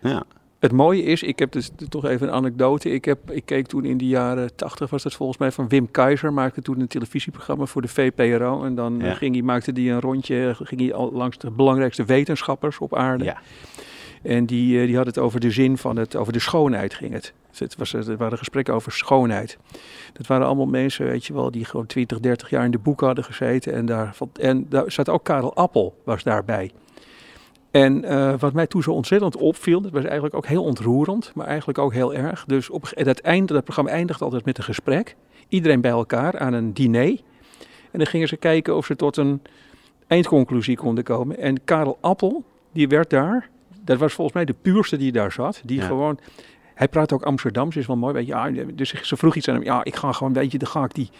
Ja. Het mooie is, ik heb dus toch even een anekdote. Ik, heb, ik keek toen in de jaren tachtig, was dat volgens mij, van Wim Keizer. Maakte toen een televisieprogramma voor de VPRO. En dan Ja. ging hij, maakte hij een rondje, ging hij al langs de belangrijkste wetenschappers op aarde. ja. En die, eh, die had het over de zin van het, over de schoonheid ging het. Dus het, was, het waren gesprekken over schoonheid. Dat waren allemaal mensen, weet je wel, die gewoon 20, 30 jaar in de boeken hadden gezeten. En daar, en daar zat ook Karel Appel, was daarbij. En eh, wat mij toen zo ontzettend opviel, dat was eigenlijk ook heel ontroerend, maar eigenlijk ook heel erg. Dus op, het einde, dat programma eindigt altijd met een gesprek. Iedereen bij elkaar aan een diner. En dan gingen ze kijken of ze tot een eindconclusie konden komen. En Karel Appel, die werd daar, dat was volgens mij de puurste die daar zat. Die Ja. gewoon, hij praat ook Amsterdams, is wel mooi. Weet je, ja, dus ze vroeg iets aan hem. Ja, ik ga gewoon, weet je, dan ga ik die,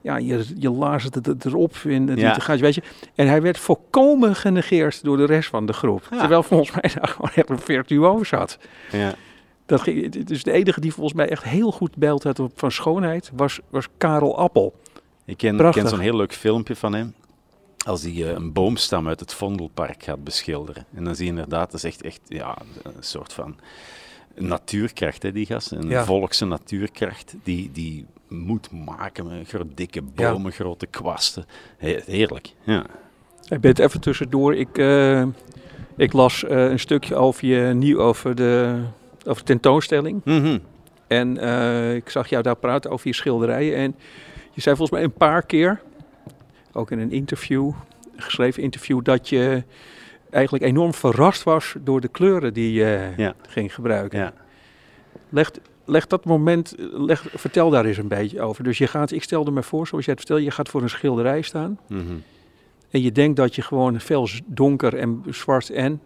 ja, je, je lazert het erop. Die, Ja. gaat, weet je. en hij werd volkomen genegeerd door de rest van de groep. Ja. Terwijl volgens mij daar gewoon echt een virtuoos zat. Ja. Dat ging, dus de enige die volgens mij echt heel goed beeld had op, van schoonheid was, was Karel Appel. Ik ken, Prachtig. ken zo'n heel leuk filmpje van hem. Als hij eh, een boomstam uit het Vondelpark gaat beschilderen. En dan zie je inderdaad, dat is echt, echt ja, een soort van natuurkracht, hè, die gast. Een Ja. volkse natuurkracht die, die moet maken met grote, dikke bomen, grote kwasten. He- heerlijk, ja. Ik ben het even tussendoor. Ik, eh, ik las eh, een stukje over je nieuw over de, over de tentoonstelling. Mhm. En eh, ik zag jou daar praten over je schilderijen. En je zei volgens mij een paar keer, ook in een interview, een geschreven interview, dat je eigenlijk enorm verrast was door de kleuren die je Ja. ging gebruiken. Ja. Leg, leg dat moment, leg, vertel daar eens een beetje over. Dus je gaat, ik stelde me voor, zoals jij het vertelde, je gaat voor een schilderij staan. Mhm. En je denkt dat je gewoon veel z- donker en zwart en.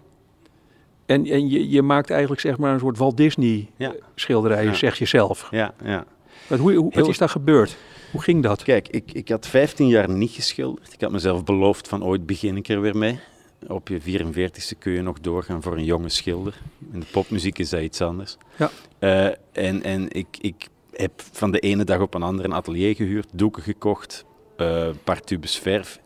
En, en je, je maakt eigenlijk zeg maar een soort Walt Disney Ja. eh, schilderij, Ja. zeg je zelf. ja, ja. Maar hoe, hoe, wat is daar gebeurd? Hoe ging dat? Kijk, ik, ik had 15 jaar niet geschilderd. Ik had mezelf beloofd van ooit begin ik er weer mee. Op je 44ste kun je nog doorgaan voor een jonge schilder. In de popmuziek is dat iets anders. Ja. Eh, en en ik, ik heb van de ene dag op een andere een atelier gehuurd, doeken gekocht, eh, een paar tubes verf.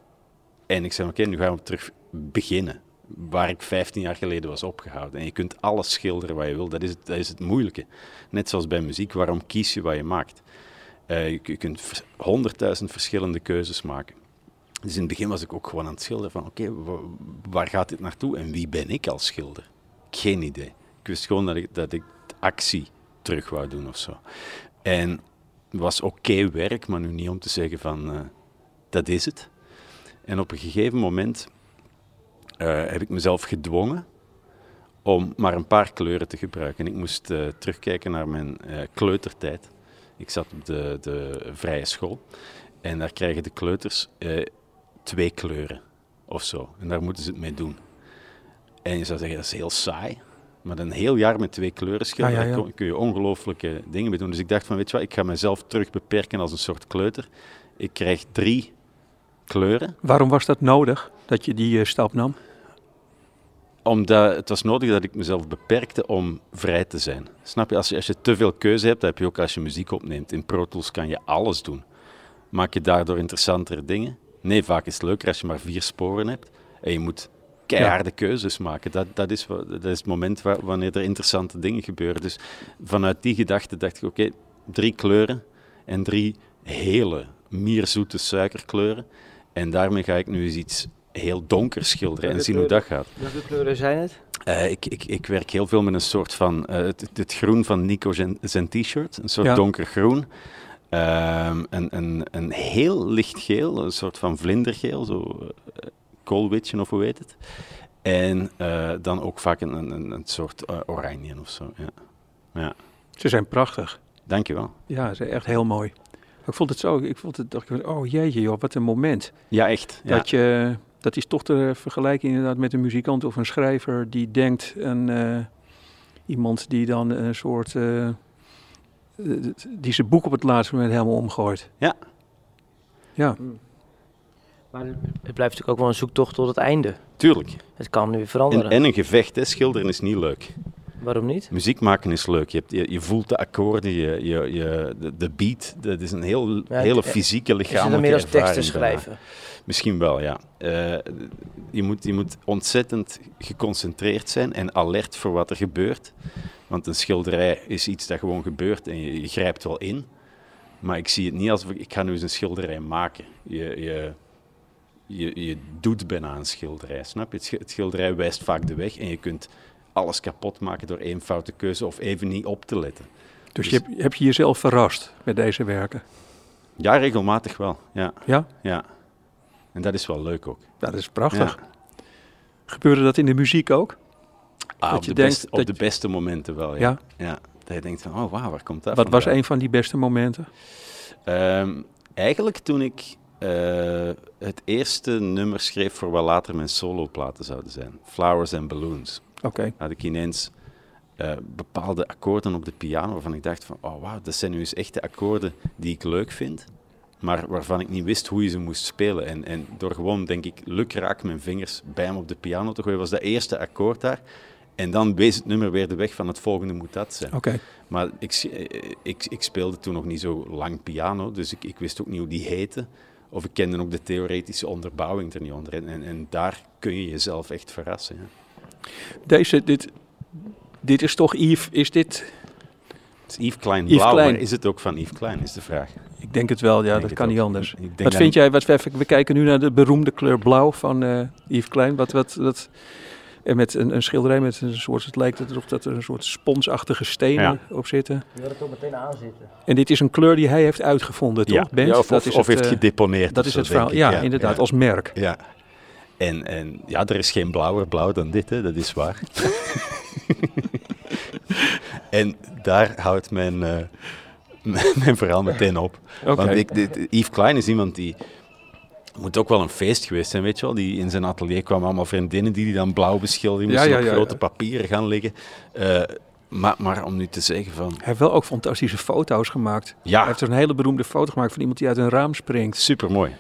En ik zei, oké, nu gaan we terug beginnen. Waar ik 15 jaar geleden was opgehouden. En je kunt alles schilderen wat je wil. Dat is het, dat is het moeilijke. Net zoals bij muziek, waarom kies je wat je maakt? Eh, je, je kunt honderdduizend verschillende keuzes maken. Dus in het begin was ik ook gewoon aan het schilderen van oké, wa- waar gaat dit naartoe en wie ben ik als schilder? Geen idee. Ik wist gewoon dat ik, dat ik actie terug wou doen of zo. En was oké werk, maar nu niet om te zeggen van eh, dat is het. En op een gegeven moment eh, heb ik mezelf gedwongen om maar een paar kleuren te gebruiken. En ik moest eh, terugkijken naar mijn kleutertijd. Ik zat op de, de vrije school en daar krijgen de kleuters twee kleuren of zo. En daar moeten ze het mee doen. En je zou zeggen, dat is heel saai. Maar een heel jaar met twee kleuren schilderen, Ja, ja, ja. daar kun- je ongelooflijke dingen mee doen. Dus ik dacht van, weet je wat, ik ga mezelf terug beperken als een soort kleuter. Ik krijg drie kleuren. Waarom was dat nodig, dat je die eh, stap nam? Omdat het was nodig dat ik mezelf beperkte om vrij te zijn. Snap je? Als je, als je te veel keuze hebt, dat heb je ook als je muziek opneemt. In Pro Tools kan je alles doen. Maak je daardoor interessantere dingen? Nee, vaak is het leuker als je maar vier sporen hebt. En je moet keiharde keuzes maken. Dat, dat, is, dat is het moment waar, wanneer er interessante dingen gebeuren. Dus vanuit die gedachte dacht ik, oké, drie kleuren en drie hele mierzoete suikerkleuren. En daarmee ga ik nu eens iets heel donker schilderen en zien hoe dat gaat. Welke kleuren zijn het? Eh, ik, ik, ik werk heel veel met een soort van, eh, het, het groen van Nico zijn, zijn t-shirt, een soort Ja. donkergroen. Ehm, een, een, een heel licht geel, een soort van vlindergeel, zo koolwitje of hoe heet het. En eh, dan ook vaak een, een, een- soort eh, oranje of zo. Ja. ja, Ze zijn prachtig. dankjewel. Ja, ze zijn echt heel mooi. Ik vond het zo, ik vond het, dacht ik, oh jeetje joh, wat een moment. Ja, echt. Ja. Dat, je, dat is toch te vergelijken inderdaad met een muzikant of een schrijver die denkt een, eh, iemand die dan een soort, eh, eh, die zijn boek op het laatste moment helemaal omgooit. Ja. Ja, Maar het blijft natuurlijk ook wel een zoektocht tot het einde. Tuurlijk. Het kan nu En, veranderen. en een gevecht, hè. schilderen is niet leuk. Waarom niet? Muziek maken is leuk. Je, hebt, je, je voelt de akkoorden, je, je, je, de, de beat. Dat is een heel, Ja, hele fysieke, Is het lichamelijke dan meer als teksten ervaring daarna. schrijven? Misschien wel, ja. Eh, je, moet, je moet ontzettend geconcentreerd zijn en alert voor wat er gebeurt. Want een schilderij is iets dat gewoon gebeurt en je, je grijpt wel in. Maar ik zie het niet als ik, ga nu eens een schilderij maken. Je, je, je, je doet bijna een schilderij, snap je? Het sch- Het schilderij wijst vaak de weg en je kunt alles kapot maken door één foute keuze of even niet op te letten. dus je hebt, heb je jezelf verrast met deze werken? Ja, regelmatig wel. Ja, Ja, ja. En dat is wel leuk ook. dat is prachtig. Ja. Gebeurde dat in de muziek ook? Ah, Dat op je de, denkt op de beste momenten wel, ja. Ja. ja. Dat je denkt van, oh wauw, waar komt dat Wat was een van die beste momenten? Ehm, eigenlijk toen ik eh, het eerste nummer schreef voor wat later mijn soloplaten zouden zijn. Flowers and Balloons. Oké, Had ik ineens eh, bepaalde akkoorden op de piano waarvan ik dacht van, oh wauw, dat zijn nu eens echte akkoorden die ik leuk vind. Maar waarvan ik niet wist hoe je ze moest spelen. En, en door gewoon, denk ik, lukraak mijn vingers bij hem op de piano te gooien, was dat eerste akkoord daar. En dan wees het nummer weer de weg van het volgende moet dat zijn. Maar ik, eh, ik, ik speelde toen nog niet zo lang piano, dus ik, ik wist ook niet hoe die heette. Of ik kende ook de theoretische onderbouwing er niet onder. En, en, daar kun je jezelf echt verrassen. Ja. Deze, dit, dit is toch Yves, is dit, Het is Yves Klein Yves blauw, Klein. is het ook van Yves Klein, is de vraag. ik denk het wel, ja, Denk dat kan ook. niet anders. Wat vind jij, wat, we, we kijken nu naar de beroemde kleur blauw van eh Yves Klein. Wat, wat, wat, en met een, een schilderij met een soort, het lijkt erop dat er een soort sponsachtige stenen op zitten. Je wil het ook meteen aanzitten. En dit is een kleur die hij heeft uitgevonden, toch, Ja, Bent? ja, of, dat of, is of het, heeft eh, gedeponeerd. Dat is het verhaal, ik. ja, inderdaad, als merk. Ja. En, en ja, er is geen blauwer blauw dan dit, hè, dat is waar. en daar houdt mijn, eh, mijn verhaal meteen op. Oké. Want ik, dit, Yves Klein is iemand die... moet ook wel een feest geweest zijn, weet je wel. Die in zijn atelier kwamen allemaal vriendinnen die die dan blauw beschilderen. Die Ja, moesten ja, op grote papieren gaan liggen. Eh, maar, maar om nu te zeggen van... Hij heeft wel ook fantastische foto's gemaakt. Ja. Hij heeft een hele beroemde foto gemaakt van iemand die uit een raam springt. Supermooi.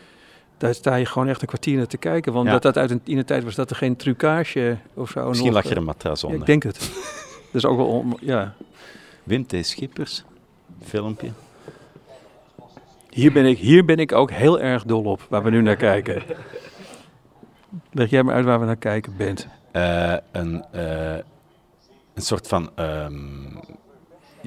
Daar sta je gewoon echt een kwartier naar te kijken. Want dat dat uit een, in de tijd was dat er geen trucage of zo. Misschien nog, lag er een eh, matras ja, onder. Ik denk het. Dat is ook wel, on- ja. Wim T. Schippers. filmpje. Hier ben, ik, hier ben ik ook heel erg dol op, waar we nu naar kijken. Leg jij maar uit waar we naar kijken bent. Eh, een, eh, een soort van ehm,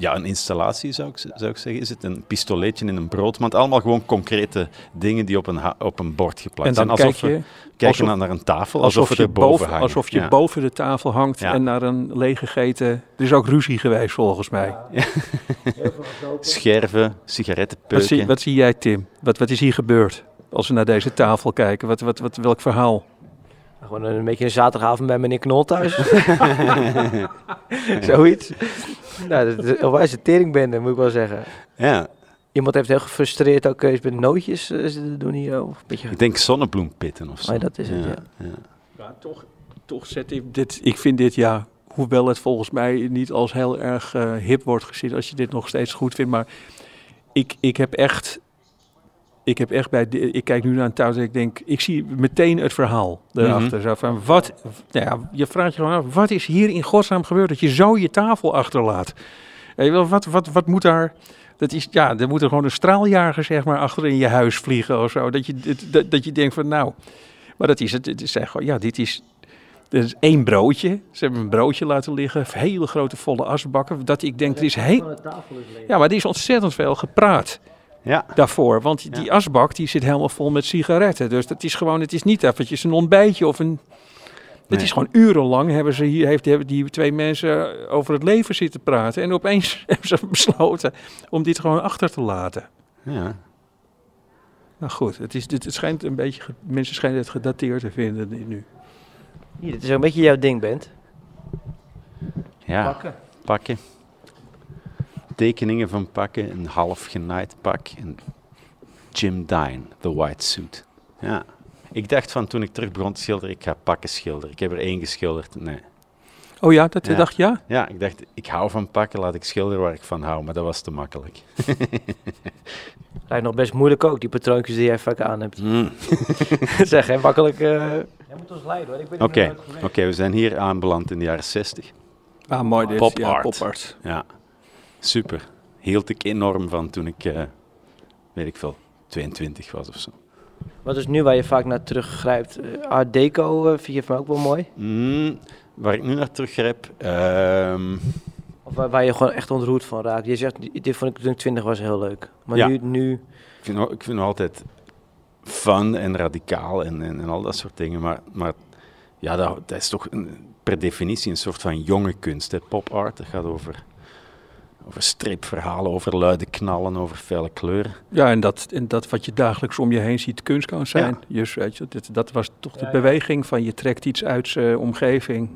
ja, een installatie zou ik, zou ik zeggen. Is het een pistoleetje in een broodmand? Allemaal gewoon concrete dingen die op een, op een bord geplakt zijn. Alsof kijk je, we kijken alsof- naar- naar een tafel, alsof, je, er boven hangen. alsof je Ja. boven de tafel hangt Ja. en naar een leeggegeten... Er is ook ruzie geweest volgens mij. Scherven, Wat sigarettenpeuken. zie, wat zie jij, Tim? Wat, wat is hier gebeurd? Als we naar deze tafel kijken, wat, wat, wat, welk verhaal? Gewoon een beetje een zaterdagavond bij meneer Knol thuis. Zoiets. Nou, dat is een wijze teringbende, moet ik wel zeggen. Ja, Iemand heeft heel gefrustreerd ook eens met nootjes eh, zitten doen hier. Of een beetje... ik denk zonnebloempitten of zo. Oh, dat is het, ja. ja. Ja, toch, toch zet ik dit. Ik vind dit ja, hoewel het volgens mij niet als heel erg eh, hip wordt gezien, als je dit nog steeds goed vindt. Maar ik, ik heb echt. Ik heb echt bij. Ik kijk nu naar een touw en ik denk. Ik zie meteen het verhaal erachter. Zo van wat. Nou ja, je vraagt je gewoon af. Wat is hier in godsnaam gebeurd dat je zo je tafel achterlaat? Weet wel, wat, wat, wat moet daar. Dat is, ja, er moet er gewoon een straaljager zeg maar achter in je huis vliegen of zo. Dat je, dat, dat je denkt van nou, maar dat is het. Het is gewoon, ja, dit is, dit is één broodje. Ze hebben een broodje laten liggen. Hele grote volle asbakken. Dat ik denk, er is heel... Ja, maar er is ontzettend veel gepraat Ja. daarvoor. Want die asbak die zit helemaal vol met sigaretten. Dus dat is gewoon, het is niet eventjes een ontbijtje of een... Het Nee. is gewoon urenlang hebben ze hier, heeft, hebben die twee mensen over het leven zitten praten. En opeens hebben ze besloten om dit gewoon achter te laten. ja. Nou goed, het, is, het, het schijnt een beetje, mensen schijnen het gedateerd te vinden nu. Hier, dit is een beetje jouw ding, Bent. ja. Pakken. pakken. Tekeningen van pakken, een half genaaid pak. En Jim Dine, The White Suit. Ja. Ik dacht van toen ik terug begon te schilderen, ik ga pakken schilderen. Ik heb er één geschilderd. Nee. Oh ja, dat Ja. dacht je? Ja? Ja, ik dacht, ik hou van pakken, laat ik schilderen waar ik van hou. Maar dat was te makkelijk. Lijkt nog best moeilijk ook, die patroontjes die jij vaak aan hebt. Mm. zeg, hè, makkelijk... eh Jij moet ons leiden hoor, ik ben Oké, oké, we zijn hier aanbeland in de jaren 60. Ah, mooi dit. Pop ja, art. pop art. Ja, super. Hield ik enorm van toen ik, eh, weet ik veel, 22 was of zo. Wat is nu waar je vaak naar teruggrijpt? Eh, Art Deco eh, vind je van ook wel mooi? Mm, waar ik nu naar teruggrijp, ehm, Of waar, waar je gewoon echt ontroerd van raakt? Je zegt, dit vond ik toen ik 20 was heel leuk. Maar Ja. nu, nu... ik, vind, wel- ik vind altijd fun en radicaal en, en, en al dat soort dingen. Maar, maar ja, dat, dat is toch een, per definitie een soort van jonge kunst. Hè. Pop art, dat gaat over, over stripverhalen, over luide knallen, over felle kleuren. Ja, en dat, en dat wat je dagelijks om je heen ziet kunst kan zijn. Dus, weet je, dat, dat was toch de beweging van je trekt iets uit zijn omgeving.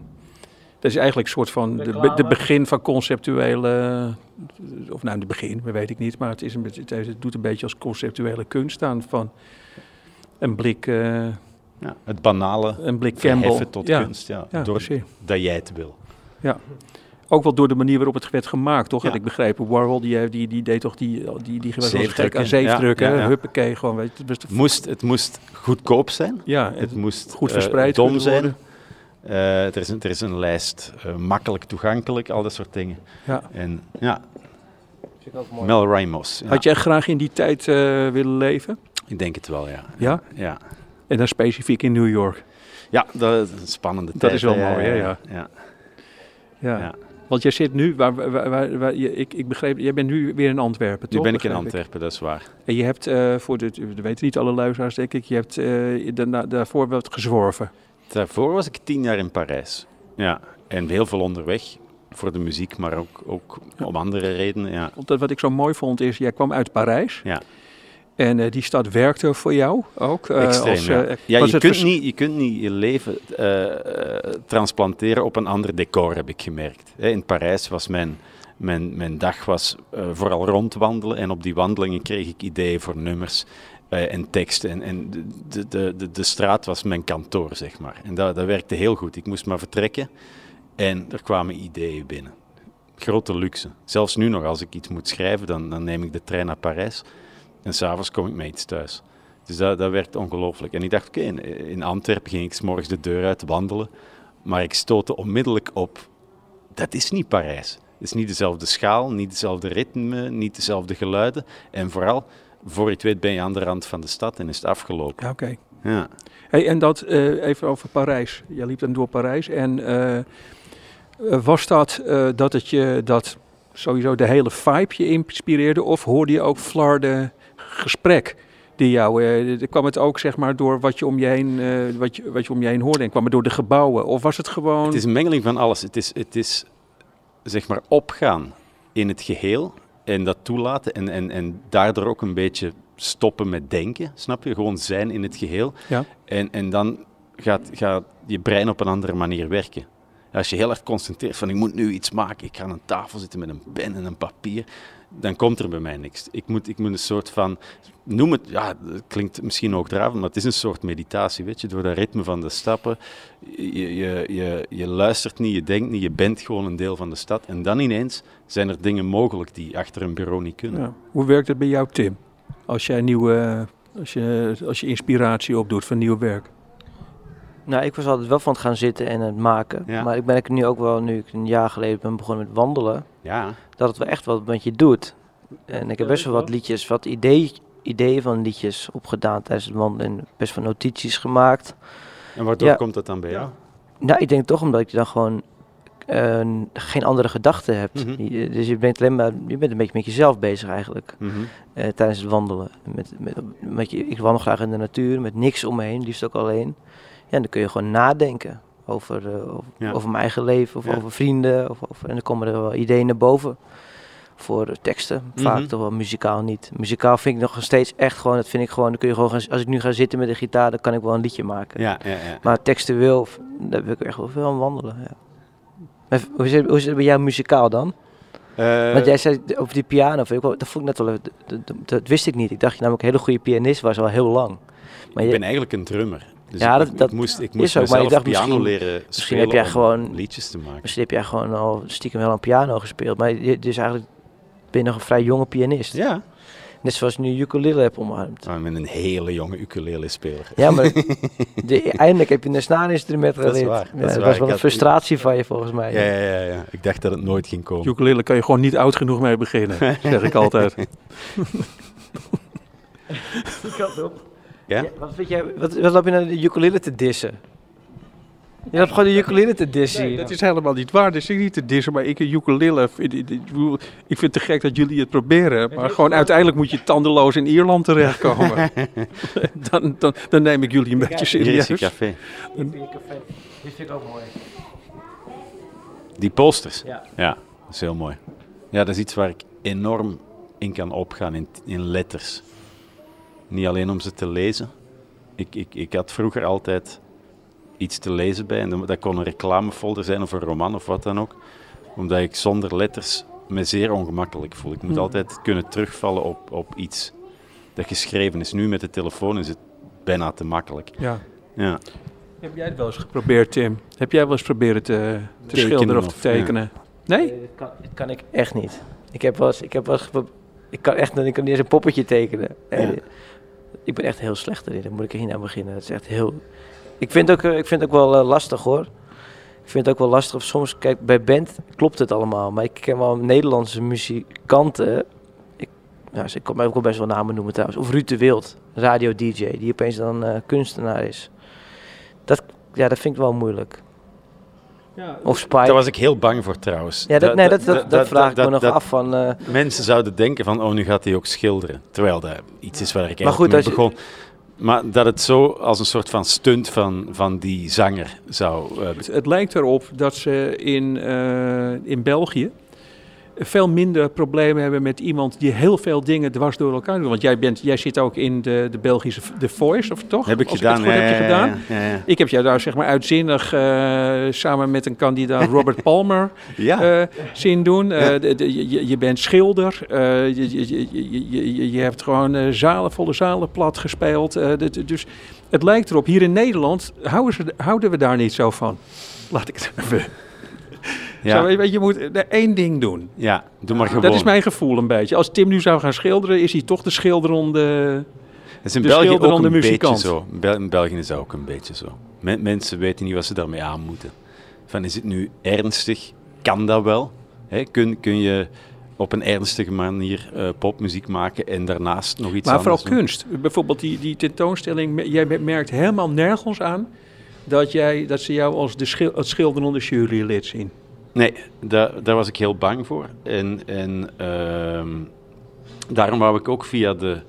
Dat is eigenlijk een soort van de, de begin van conceptuele... Of nou, de begin, dat weet ik niet. Maar het, is een, beetje- het, doet een beetje als conceptuele kunst aan. Van een blik, eh, Ja, het banale een blik Campbell. verheffen tot ja, kunst, ja, Ja, door precies. dat jij het wil. Ook wel door de manier waarop het werd gemaakt, toch? Ja. Had ik begrepen. Warhol, die, die, die deed toch die, die, die eens gek Zeefdrukken. aan zeefdrukken. Ja, ja, ja. Huppakee, gewoon. Weet je, het Moest, het moest goedkoop zijn. ja, Het moest goed eh, verspreid dom zijn. Eh, er, is een, er is een lijst, eh, makkelijk toegankelijk, al dat soort dingen. Ja. En ja, Vind ik ook mooi. Mel Ramos. Ja, Had jij graag in die tijd eh, willen leven? Ik denk het wel, ja. Ja? Ja, En dan specifiek in New York. ja dat is een spannende Dat tijd. is wel hè. mooi, hè, ja. ja. ja. Ja. Want jij zit nu, waar, waar, waar, ik, ik begreep, jij bent nu weer in Antwerpen, Nu toch? ben ik in Antwerpen, dat is waar. En je hebt, eh, voor de, dat weten niet alle luisteraars denk ik, je hebt daarna, daarvoor wat gezworven. Daarvoor was ik tien jaar in Parijs. Ja, en heel veel onderweg. Voor de muziek, maar ook, ook om andere redenen. Ja. Want wat ik zo mooi vond is, jij kwam uit Parijs. Ja. En eh, die stad werkte voor jou ook. eh, Extreem, als, ja. eh, ja je, kunt niet, je kunt niet je leven transplanteren op een ander decor, heb ik gemerkt. Hè, In Parijs was mijn, mijn, mijn dag was, vooral rondwandelen. En op die wandelingen kreeg ik ideeën voor nummers en teksten. En, en de, de, de, de straat was mijn kantoor, zeg maar. En dat, dat werkte heel goed. Ik moest maar vertrekken en er kwamen ideeën binnen. Grote luxe. Zelfs nu nog, als ik iets moet schrijven, dan, dan neem ik de trein naar Parijs. En s'avonds kom ik met iets thuis. Dus dat, dat werkt ongelooflijk. En ik dacht, oké, in, in Antwerpen ging ik 's morgens de deur uit wandelen. Maar ik stootte onmiddellijk op, dat is niet Parijs. is niet dezelfde schaal, niet dezelfde ritme, niet dezelfde geluiden. En vooral, voor je het weet ben je aan de rand van de stad en is het afgelopen. Oké. Ja. Hey, en dat eh, even over Parijs. Je liep dan door Parijs. En eh, eh, was dat dat het je dat sowieso de hele vibe je inspireerde? Of hoorde je ook flarde gesprek? Die jou, eh, kwam het ook zeg maar door wat je om je heen, eh, wat je, wat je om je heen hoorde? En kwam het door de gebouwen? Of was het gewoon. Het is een mengeling van alles. Het is, het is zeg maar opgaan in het geheel en dat toelaten en, en, en daardoor ook een beetje stoppen met denken, snap je? Gewoon zijn in het geheel. Ja. En, en dan gaat, gaat je brein op een andere manier werken. Als je heel erg concentreert van ik moet nu iets maken, ik ga aan een tafel zitten met een pen en een papier, dan komt er bij mij niks. Ik moet, ik moet een soort van, noem het, ja, het klinkt misschien ook dravend, maar het is een soort meditatie, weet je, door dat ritme van de stappen. Je, je, je, luistert niet, je denkt niet, je bent gewoon een deel van de stad. En dan ineens zijn er dingen mogelijk die achter een bureau niet kunnen. Hoe werkt het bij jou, Tim? Als jij nieuwe, als je, als je inspiratie opdoet van nieuw werk. Nou, ik was altijd wel van het gaan zitten en het maken. Ja. Maar ik ben ik nu ook wel, nu ik een jaar geleden ben begonnen met wandelen, Ja, dat het wel echt wat met je doet. En ik heb best wel wat liedjes, wat idee, ideeën van liedjes opgedaan tijdens het wandelen. En best wel notities gemaakt. en waardoor Ja. komt dat dan bij jou? Nou, ik denk toch omdat je dan gewoon eh, geen andere gedachten hebt. Mhm. Je- dus je bent alleen maar, je bent een beetje met jezelf bezig eigenlijk. Mhm. eh, tijdens het wandelen. Met, met, met je, ik wandel graag in de natuur, met niks om me heen, liefst ook alleen. Ja, en dan kun je gewoon nadenken over, eh, over, Ja. over mijn eigen leven, of Ja. over vrienden. Of, over, en dan komen er wel ideeën naar boven voor teksten. Vaak Mhm. toch wel muzikaal niet. Muzikaal vind ik nog steeds echt gewoon, dat vind ik gewoon, dan kun je gewoon gaan, als ik nu ga zitten met de gitaar, dan kan ik wel een liedje maken. Ja, ja, ja. Maar textueel, daar wil ik echt wel veel aan wandelen. Ja. Maar Hoe het, hoe is het bij jou muzikaal dan? Eh, Want jij zei over die piano, dat vond ik net wel, dat, dat, dat wist ik niet. Ik dacht je namelijk een hele goede pianist was al heel lang. Maar ik je- ben eigenlijk een drummer. Dus Ja, ik, dat- ik dat moest, ik moest ook, maar ik mezelf dacht piano misschien- leren misschien heb spelen jij om gewoon- liedjes te maken. misschien heb jij gewoon al stiekem wel een piano gespeeld. Maar je, dus eigenlijk ben je nog een vrij jonge pianist. Ja, Net zoals je nu ukulele hebt omarmd. maar met een hele jonge ukulele-speler. Ja, maar de, eindelijk heb je een snaarinstrument Dat is geleerd. Ja, dat is dat waar. was wel Ik een frustratie van je volgens mij. Ja, ja, ja, ja. Ik dacht dat het nooit ging komen. Ukulele kan je gewoon niet oud genoeg mee beginnen, zeg ik altijd. Ja? Ja, wat, vind jij, wat, wat loop je naar de ukulele te dissen? Je loopt gewoon de ukulele te dissen. Nee, dat is helemaal niet waar. Dat is niet te dissen, maar ik een ukulele. vind- Ik ik ik vind het te gek dat jullie het proberen. Maar gewoon uiteindelijk moet je tandeloos in Ierland terechtkomen. dan, dan, dan neem ik jullie een beetje Hier is serieus. je café. Dit vind ik ook mooi. Die posters. Ja. Ja, dat is heel mooi. Ja, dat is iets waar ik enorm in kan opgaan, in, in letters. Niet alleen om ze te lezen. Ik, ik, ik had vroeger altijd iets te lezen bij. En dat dat kon een reclamefolder zijn of een roman of wat dan ook. Omdat ik zonder letters me zeer ongemakkelijk voel. Ik moet Hmm. altijd kunnen terugvallen op, op iets dat geschreven is. Nu met de telefoon is het bijna te makkelijk. Ja. Ja. Heb jij het wel eens geprobeerd, Tim? Heb jij wel eens proberen te, te schilderen of te tekenen? Nee? Nee, dat kan, dat kan ik echt niet. Ik heb wel eens, ik heb wel eens gepro- ik kan echt ik kan niet eens een poppetje tekenen. En Ja. Ik ben echt heel slecht erin, daar moet ik er niet aan beginnen. Het is echt heel... Ik vind ook, eh, ik vind ook wel eh, lastig hoor. Ik vind het ook wel lastig. Soms, kijk, bij band klopt het allemaal. Maar ik ken wel Nederlandse muzikanten. Ik, ze- ik kan ook wel best wel namen noemen trouwens. Of Ruud de Wild, radio-dj, die opeens dan eh, kunstenaar is. Dat, ja, dat vind ik wel moeilijk. Of Spike. Daar was ik heel bang voor trouwens. Ja, dat, nee, dat, dat, dat- dat, vraag ik dat- me nog dat- af van... eh, Mensen zouden denken van, oh, nu gaat hij ook schilderen. Terwijl dat iets is waar ik Maar goed, eigenlijk mee als je- begon. Maar dat het zo als een soort van stunt van, van die zanger zou... eh, Het, het lijkt erop dat ze in, eh, in België veel minder problemen hebben met iemand die heel veel dingen dwars door elkaar doet. Want jij, bent, jij zit ook in de, de Belgische The Voice, of toch? heb ik Als gedaan. heb je ja, gedaan. Ja. Ik heb jou daar zeg maar uitzinnig eh, samen met een kandidaat Robert Palmer Ja. eh, zien doen. Eh, de- de- je, je bent schilder. je, je, je, hebt gewoon zalen, volle zalen plat gespeeld. dus het lijkt erop, hier in Nederland houden, ze, houden we daar niet zo van. Laat ik het even. Ja. Zo, weet je, je moet één ding doen. Ja, doe maar gewoon. Dat is mijn gevoel een beetje. Als Tim nu zou gaan schilderen, is hij toch de schilderende... Het is in de België ook schilderende een beetje muzikant. zo. In Bel- In België is dat ook een beetje zo. Men- mensen weten niet wat ze daarmee aan moeten. Van, is het nu ernstig? Kan dat wel? Kun, kun je op een ernstige manier eh, popmuziek maken en daarnaast nog iets Maar anders vooral doen? kunst. Bijvoorbeeld die, die tentoonstelling. Jij merkt helemaal nergens aan dat, jij, dat ze jou als de schil, het schilderende jurylid zien. Nee, daar, daar was ik heel bang voor. En, en ehm, daarom wou ik ook via de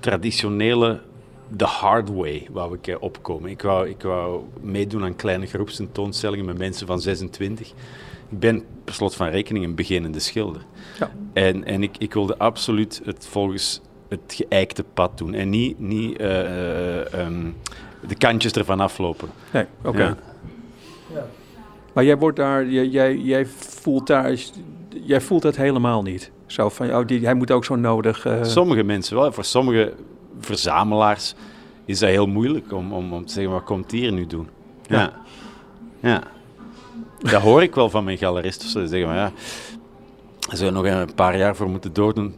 traditionele, de hard way, wou ik eh, opkomen. Ik wou, ik wou meedoen aan kleine groepstentoonstellingen met mensen van 26. Ik ben per slot van rekening een beginnende schilder. Ja. En, en ik, ik wilde absoluut het volgens het geëikte pad doen. En niet, niet eh, eh, ehm, de kantjes ervan aflopen. Nee, oké. Ja. Maar jij wordt daar, jij, jij, jij voelt daar, jij voelt dat helemaal niet. Zo van, oh, die, hij moet ook zo nodig. eh, Sommige mensen wel. Voor sommige verzamelaars is dat heel moeilijk om, om, om te zeggen, wat komt die hier nu doen? Ja. ja. Dat hoor ik wel van mijn galeristen. Ze zeggen, maar ja, daar zou je nog een paar jaar voor moeten doordoen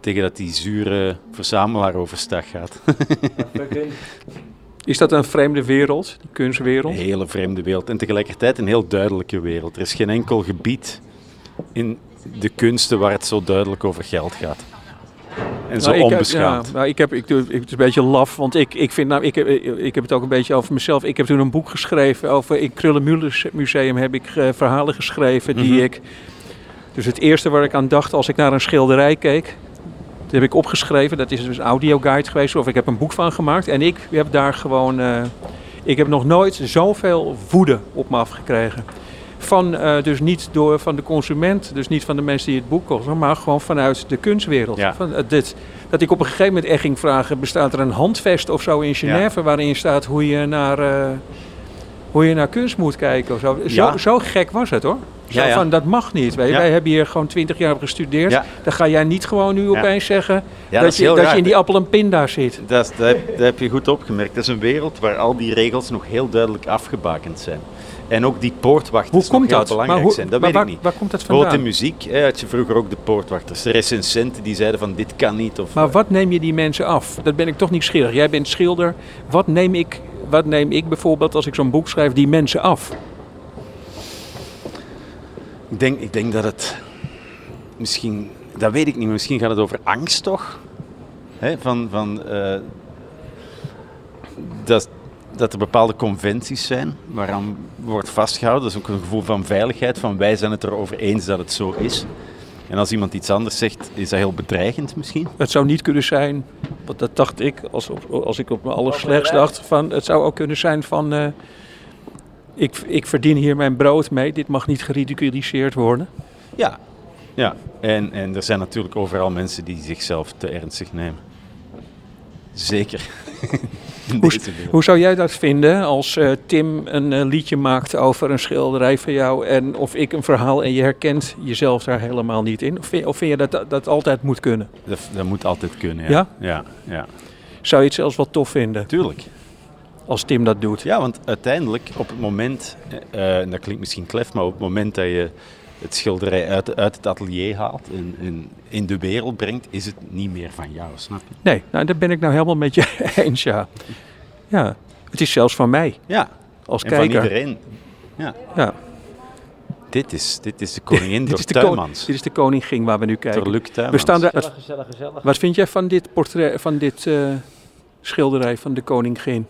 tegen dat die zure verzamelaar overstag gaat. Is dat een vreemde wereld, die kunstwereld? Een hele vreemde wereld en tegelijkertijd een heel duidelijke wereld. Er is geen enkel gebied in de kunsten waar het zo duidelijk over geld gaat. En zo Nou, onbeschaamd. Ja, nou, ik heb, ik, doe- het is een beetje laf, want ik, ik vind nou, ik heb, ik heb het ook een beetje over mezelf. Ik heb toen een boek geschreven over, in Krullenmullers Museum heb ik eh, verhalen geschreven die Mhm. ik, dus het eerste waar ik aan dacht als ik naar een schilderij keek, dat heb ik opgeschreven. Dat is dus een audioguide geweest, of ik heb een boek van gemaakt. En ik heb daar gewoon, eh, ik heb nog nooit zoveel woede op me afgekregen. Van, eh, dus niet door, van de consument, dus niet van de mensen die het boek kochten, maar gewoon vanuit de kunstwereld. Ja. Van, eh, dit, dat ik op een gegeven moment echt ging vragen, bestaat er een handvest of zo in Genève waarin staat hoe je naar, hoe je naar kunst moet kijken of zo. Zo, Ja. zo gek was het hoor. Ja, ja. van, dat mag niet. Ja. Wij hebben hier gewoon twintig jaar gestudeerd. Dan ga jij niet gewoon nu opeens zeggen dat, is je, dat raar. je in die appel en pinda zit. Dat, is- dat, heb, dat heb je goed opgemerkt. Dat is een wereld waar al die regels nog heel duidelijk afgebakend zijn. En ook die poortwachters Hoe komt heel dat? belangrijk Maar hoe- zijn. Dat maar weet waar, ik niet. waar komt dat Bijvoorbeeld in muziek hè, had je vroeger ook de poortwachters. De recensenten die zeiden van dit kan niet. Of, Maar wat neem je die mensen af? Dat ben ik toch niet schilder. Jij bent schilder. Wat neem ik, wat neem ik bijvoorbeeld als ik zo'n boek schrijf die mensen af? Ik, denk, ik denk dat het misschien, dat weet ik niet, maar misschien gaat het over angst toch? Hè, van, van, eh, dat, dat er bepaalde conventies zijn waaraan wordt vastgehouden. Dat is ook een gevoel van veiligheid, van wij zijn het erover eens dat het zo is. En als iemand iets anders zegt, is dat heel bedreigend misschien. Het zou niet kunnen zijn, want dat dacht ik als, op, als ik op mijn allerslechtst dacht, van, het zou ook kunnen zijn van, eh, ik, ik verdien hier mijn brood mee, dit mag niet geridiculiseerd worden. Ja. ja. En, en er zijn natuurlijk overal mensen die zichzelf te ernstig nemen. Zeker. Hoe, zou jij dat vinden als eh, Tim een eh, liedje maakt over een schilderij van jou en of ik een verhaal en je herkent jezelf daar helemaal niet in? Of vind, of vind je dat dat dat altijd moet kunnen? Dat, dat moet altijd kunnen, ja. Ja? Ja, ja. Zou je het zelfs wel tof vinden Tuurlijk. Als Tim dat doet? Ja, want uiteindelijk op het moment, eh, en dat klinkt misschien klef, maar op het moment dat je het schilderij uit, uit het atelier haalt en, en in de wereld brengt, is het niet meer van jou, snap je? Nee, nou, daar ben ik nou helemaal met je eens, ja. Ja, het is zelfs van mij Ja, als en kijker. van iedereen. Ja, Ja, dit is, dit is de koningin dit, door is de dit is de koningin waar we nu Door kijken. Luc Tuymans. We staan daar, Gezellig, gezellig, gezellig. wat vind jij van dit portret, van dit eh, schilderij van de koningin?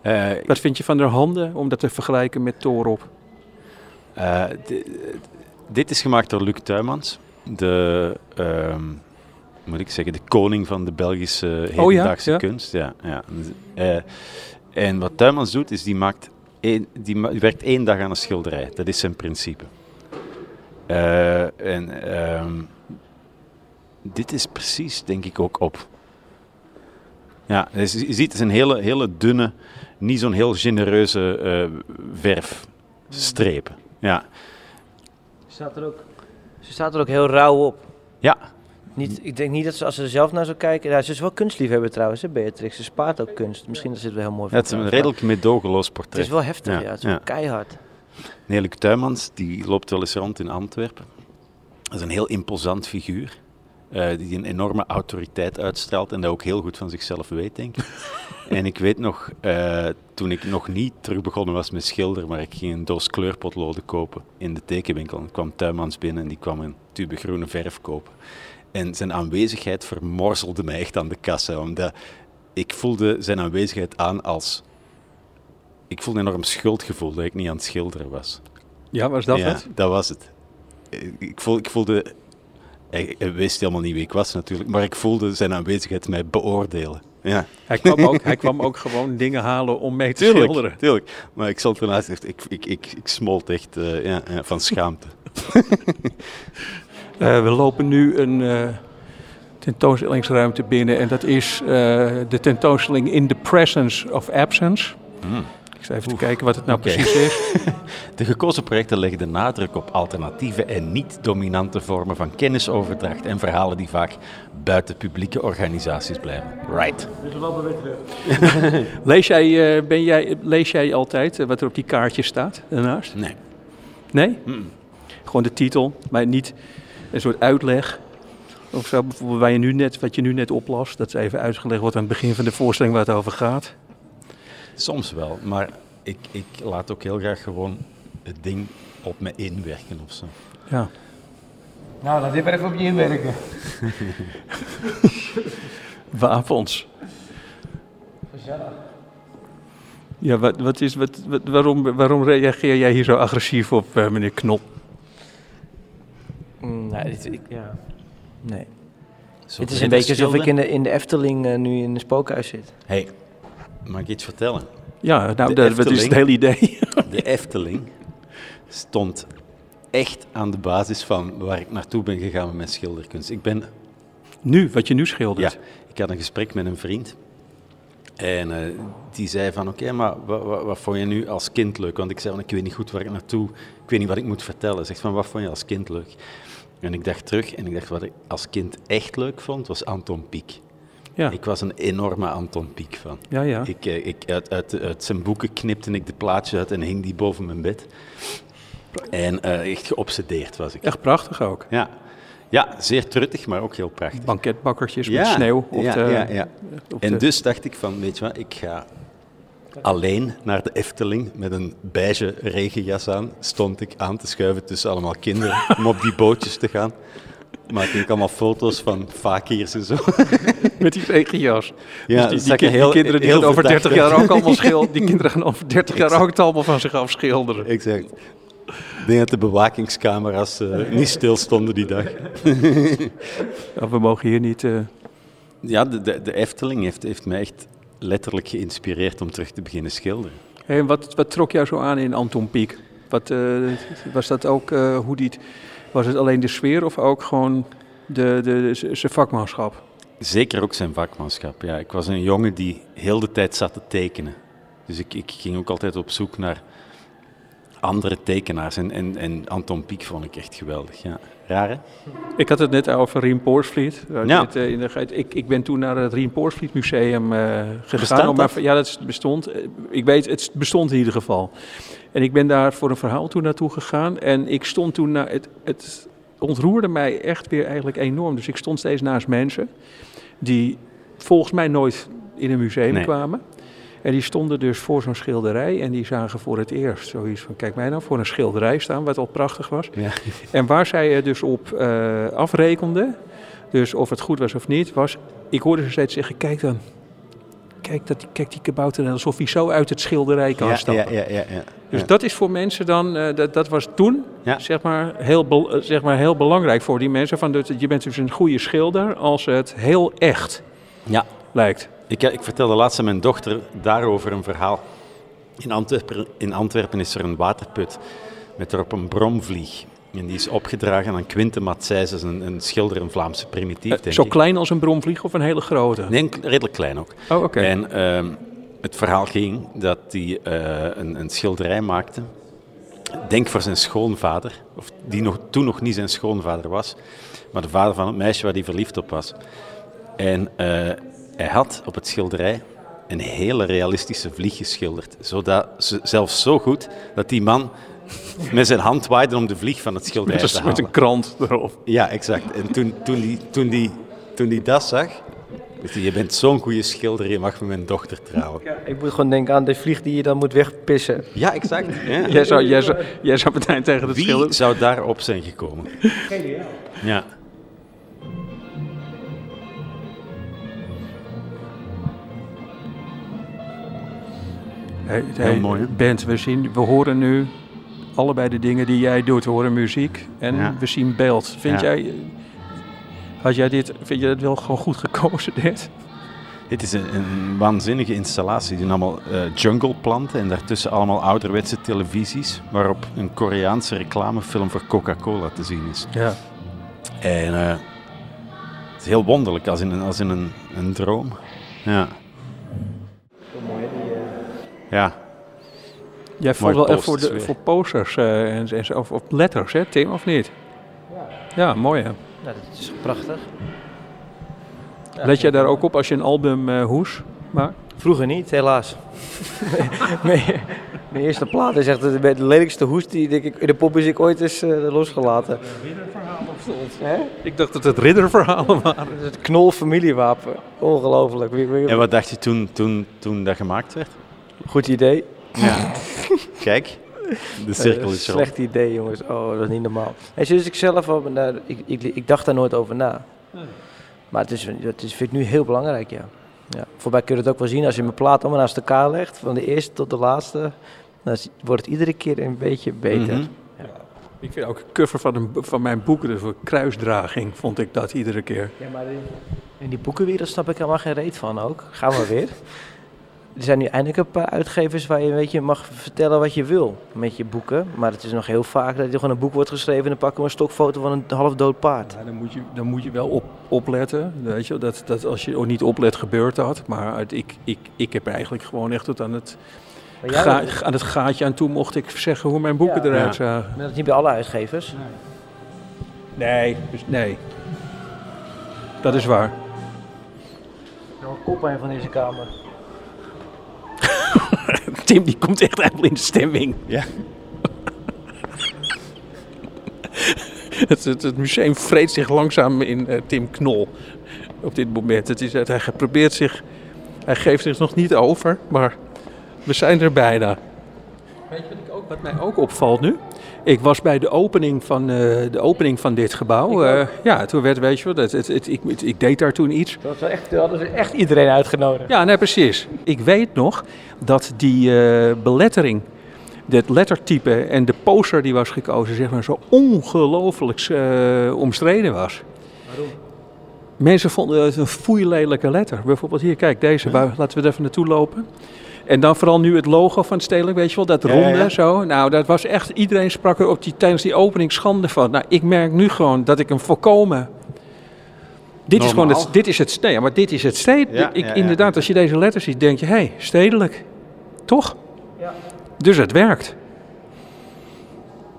Eh, Wat vind je van haar handen, om dat te vergelijken met Torop? Eh, di- dit is gemaakt door Luc Tuymans, de, ehm, moet ik zeggen, de koning van de Belgische hedendaagse ja? kunst. Ja, ja. Eh, en wat Tuymans doet, is die, maakt één, die, werkt één dag aan een schilderij. Dat is zijn principe. En ehm, dit is precies, denk ik, ook op. Ja, dus je ziet, het is een hele, hele dunne, niet zo'n heel genereuze eh, verfstrepen. Ja. Ze staat er ook, ze staat er ook heel rauw op. Ja, Niet, ik denk niet dat ze, als ze er zelf naar zou kijken... Ja, ze is wel kunstliefhebber trouwens, hè, Beatrix. Ze spaart ook kunst. Misschien is het wel heel mooi. het is een redelijk meedogenloos Het portret. is wel heftig, ja. Ja, Het is wel keihard. Nee, Luc Tuymans die loopt wel eens rond in Antwerpen. Dat is een heel imposant figuur. Eh, die een enorme autoriteit uitstraalt en dat ook heel goed van zichzelf weet, denk ik. en ik weet nog, eh, toen ik nog niet terug begonnen was met schilderen, maar ik ging een doos kleurpotloden kopen in de tekenwinkel. En kwam Tuinmans binnen en die kwam een tube groene verf kopen. En zijn aanwezigheid vermorzelde mij echt aan de kassa, omdat ik voelde zijn aanwezigheid aan als... Ik voelde een enorm schuldgevoel dat ik niet aan het schilderen was. Ja, was dat ja, het? dat was het. Ik, voel, ik voelde... Hij, hij wist helemaal niet wie ik was natuurlijk, maar ik voelde zijn aanwezigheid mij beoordelen. Ja. Hij kwam, ook, hij kwam ook gewoon dingen halen om mee te Tuurlijk, schilderen. tuurlijk. Maar ik zat ernaast echt, ik, ik, ik, ik smolt echt eh, ja, ja, van schaamte. Eh, we lopen nu een eh, tentoonstellingsruimte binnen en dat is eh, de tentoonstelling In the Presence of Absence. Ik zal even te kijken wat het nou precies is. De gekozen projecten leggen de nadruk op alternatieve en niet-dominante vormen van kennisoverdracht en verhalen die vaak buiten publieke organisaties blijven. Right. Lees jij, eh, ben jij, lees jij altijd eh, wat er op die kaartjes staat daarnaast? Nee. Nee? Gewoon de titel, maar niet een soort uitleg. Of zo, bijvoorbeeld waar je nu net, wat je nu net oplas, dat is even uitgelegd wordt aan het begin van de voorstelling waar het over gaat. Soms wel, maar ik, ik laat ook heel graag gewoon het ding op me inwerken of zo. Ja. Nou, laat dit maar even op je inwerken. Wapens. Ja, wat, wat is, wat, wat, waarom, waarom reageer jij hier zo agressief op, eh, meneer Knop? Mm, nee, dit, ik, ja. nee. Zo Het is een beetje alsof ik in de, in de Efteling eh, nu in een spookhuis zit. Hey, mag ik iets vertellen? Ja, nou, De dat, is het hele idee. De Efteling stond echt aan de basis van waar ik naartoe ben gegaan met mijn schilderkunst. Ik ben nu, wat je nu Ja, schildert. ik had een gesprek met een vriend. En eh, die zei van, oké, maar wat, wat, wat vond je nu als kind leuk? Want ik zei van, ik weet niet goed waar ik naartoe, ik weet niet wat ik moet vertellen. Zegt van, wat vond je als kind leuk? En ik dacht terug en ik dacht, wat ik als kind echt leuk vond, was Anton Pieck. Ja, Ik was een enorme Anton Pieck fan. ja, ja. Ik, eh, ik, uit, uit, uit zijn boeken knipte ik de plaatjes uit en hing die boven mijn bed. En eh, echt geobsedeerd was ik. Echt prachtig ook. Ja. ja, zeer truttig, maar ook heel prachtig. Banketbakkertjes met sneeuw. Op ja, de, ja, ja. op En de- dus dacht ik van, weet je wat, ik ga alleen naar de Efteling met een beige regenjas aan. Stond ik aan te schuiven tussen allemaal kinderen om op die bootjes te gaan. Maakte ik allemaal foto's van fakirs en zo. Met die regenjas. Ja, dus die, er kinderen die heel gaan over verdacht 30 jaar ook allemaal schilderen. Die kinderen gaan over 30 jaar ook het allemaal van zich afschilderen. Exact. Ik denk dat de bewakingscamera's eh, niet stil stonden die dag. Ja, we mogen hier niet... eh, Ja, de, de, de Efteling heeft, heeft mij echt letterlijk geïnspireerd om terug te beginnen schilderen. Hey, en wat, wat trok jou zo aan in Anton Pieck? Wat, eh, was dat ook hoe die... het- Was het alleen de sfeer of ook gewoon de, de, de- zijn vakmanschap? Zeker ook zijn vakmanschap. Ja, ik was een jongen die heel de tijd zat te tekenen. Dus ik, ik ging ook altijd op zoek naar andere tekenaars. En, en, en Anton Pieck vond ik echt geweldig. Ja. Raar, hè? Ik had het net over Rien Poorsvliet. Uh, Ja. eh, in de, ik, ik ben toen naar het Rien Poorsvliet Museum eh, gegaan. Bestaat maar- dat? ja, dat bestond. Eh, Ik weet, het bestond in ieder geval. En ik ben daar voor een verhaal toen naartoe gegaan. En ik stond toen... naar het, het ontroerde mij echt weer eigenlijk enorm. Dus ik stond steeds naast mensen die volgens mij nooit in een museum Nee. kwamen. En die stonden dus voor zo'n schilderij en die zagen voor het eerst zoiets van... kijk mij nou voor een schilderij staan, wat al prachtig was. Ja. En waar zij er dus op eh afrekenden, dus of het goed was of niet, was... Ik hoorde ze steeds zeggen, kijk dan. Kijk, dat, kijk die kabouter dan, alsof hij zo uit het schilderij kan Ja, stappen. ja, ja, ja, ja. Dus dat is voor mensen dan, eh, dat, dat was toen, zeg, maar, heel eh, zeg maar heel belangrijk voor die mensen. Van, dat je bent dus een goede schilder als het heel echt Ja. lijkt. Ik, ik vertelde laatst aan mijn dochter daarover een verhaal. In Antwerpen, in Antwerpen is er een waterput met erop een bromvlieg. En die is opgedragen aan Quinte Matsijs, een, een schilder, een Vlaamse primitief, Eh, denk zo ik. klein als een bromvlieg of een hele grote? Nee, een- redelijk klein ook. Oh, oké. En ehm, het verhaal ging dat hij eh, een, een schilderij maakte. Denk voor zijn schoonvader, of die nog, toen nog niet zijn schoonvader was, maar de vader van het meisje waar hij verliefd op was. En eh, hij had op het schilderij een hele realistische vlieg geschilderd. Zodat, zelfs zo goed dat die man met zijn hand waaide om de vlieg van het schilderij Met te halen. met een krant erop. Ja, exact. En toen, toen, die, toen, die, toen die dat zag, dacht hij, je bent zo'n goede schilder, je mag met mijn dochter trouwen. Ik moet gewoon denken aan de vlieg die je dan moet wegpissen. Ja, exact. Ja. Jij zou, jij, zou, jij zou meteen tegen het Wie schilder... zou daarop zijn gekomen? Ja. Hey, Heel hey, mooi, hè? Bent, we, zien, we horen nu allebei de dingen die jij doet. We horen muziek en Ja. we zien beeld. Vind Ja. jij... Had jij dit, vind je het wel gewoon goed gekozen, dit? Dit is een, een waanzinnige installatie. Die zijn allemaal eh, jungleplanten en daartussen allemaal ouderwetse televisies waarop een Koreaanse reclamefilm voor Coca-Cola te zien is. Ja. En eh, het is heel wonderlijk, als in een, als in een, een droom. Ja. Ja, Jij Mooi valt wel echt voor, posters de, weer. voor posters eh, en, en of, of letters, hè, Tim, of niet? Ja, mooi hè. Nou, dat is prachtig. Let jij daar ook op als je een album eh, hoes maakt? Vroeger niet, helaas. mijn, mijn eerste plaat is echt de, de lelijkste hoes die denk ik, in de pop is ik ooit eens eh, losgelaten. Ik dacht dat het ridderverhalen waren. Het knol familiewapen. Ongelooflijk. En wat dacht je toen, toen, toen dat gemaakt werd? Goed idee. Ja. Kijk, de cirkel Eh, is rond. Slecht idee, jongens. Oh, dat is niet normaal. Hey, dus ik zelf, ook, nou, ik, ik, ik dacht daar nooit over na. Maar het is, het is, vind ik nu heel belangrijk, ja. ja. Voorbij kun je het ook wel zien als je mijn plaat allemaal naast elkaar legt, van de eerste tot de laatste. Dan wordt het iedere keer een beetje beter. Mhm. Ik vind ook een cover van, een, van mijn boeken, dus voor kruisdraging, vond ik dat iedere keer. Ja, maar in, in die boekenwereld snap ik helemaal geen reet van ook. Gaan we weer. Er zijn nu eindelijk een paar uitgevers waar je, weet je mag vertellen wat je wil met je boeken. Maar het is nog heel vaak dat er gewoon een boek wordt geschreven en dan pakken we een stokfoto van een half dood paard. Ja, dan, moet je, dan moet je wel op, opletten. Weet je, dat, dat als je ook niet oplet, gebeurt dat. Maar uit, ik, ik, ik heb eigenlijk gewoon echt tot aan het, Maar jij- ga, aan het gaatje aan toe mocht ik zeggen hoe mijn boeken Ja. eruit Ja. zagen. Maar dat is niet bij alle uitgevers. Nee, dus nee. Dat is waar. Nou, koppijn van deze kamer. Tim die komt echt eigenlijk in de stemming. Ja. Het, het, het museum vreet zich langzaam in eh, Tim Knol op dit moment. Het is, dat hij probeert zich, hij geeft zich nog niet over, maar we zijn er bijna. Weet je wat, ik ook, wat mij ook opvalt nu? Ik was bij de opening van, eh, de opening van dit gebouw. Eh, ja, toen werd, weet je wel, het, het, het- ik, ik deed daar toen iets. Dat was echt, hadden ze echt iedereen uitgenodigd. Ja, nee, precies. Ik weet nog dat die eh, belettering, dat lettertype en de poster die was gekozen, zeg maar, zo ongelooflijk omstreden was. Waarom? Mensen vonden het een foeilelijke letter. Bijvoorbeeld hier, kijk, deze. Laten we er even naartoe lopen. En dan vooral nu het logo van het Stedelijk, weet je wel, dat Ja, ronde ja, ja. zo. Nou, dat was echt, iedereen sprak er op die, tijdens die opening schande van. Nou, ik merk nu gewoon dat ik hem volkomen... Dit is gewoon het, dit is het, nee, ja, maar dit is het stedelijk. Ja, ik, ja, ja. Inderdaad, als je deze letters ziet, denk je, hé, hey, stedelijk. Toch? Ja. Dus het werkt.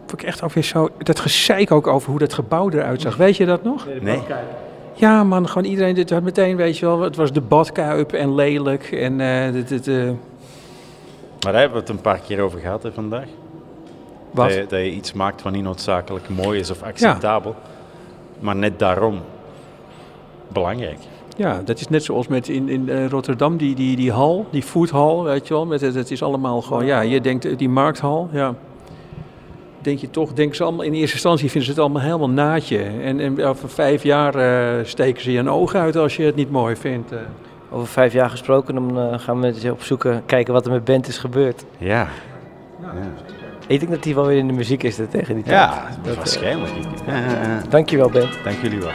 Vond ik echt ook weer zo, dat gezeik ook over hoe dat gebouw eruit zag. Weet je dat nog? Nee. Ja, man, gewoon iedereen dit had meteen, weet je wel, het was de badkuip en lelijk en eh, dit, dit, eh, Maar daar hebben we het een paar keer over gehad hè, vandaag. wat? Dat je, dat je iets maakt wat niet noodzakelijk mooi is of acceptabel. Maar net daarom belangrijk. Ja, dat is net zoals met in, in eh, Rotterdam, die, die, die hal, die foodhal, weet je wel, met het, het is allemaal gewoon, ja, je denkt eh, die markthal, ja. Denk je toch, denken ze allemaal, in eerste instantie vinden ze het allemaal helemaal naadje. En, en over vijf jaar eh, steken ze je een oog uit als je het niet mooi vindt. eh. Over vijf jaar gesproken, dan eh, gaan we eens opzoeken, kijken wat er met Bent is gebeurd. Ja, Ik denk dat hij wel weer in de muziek is eh, tegen die tijd. ja Dat, waarschijnlijk. Ja, ja, ja. Dankjewel, Bent. Dank jullie wel.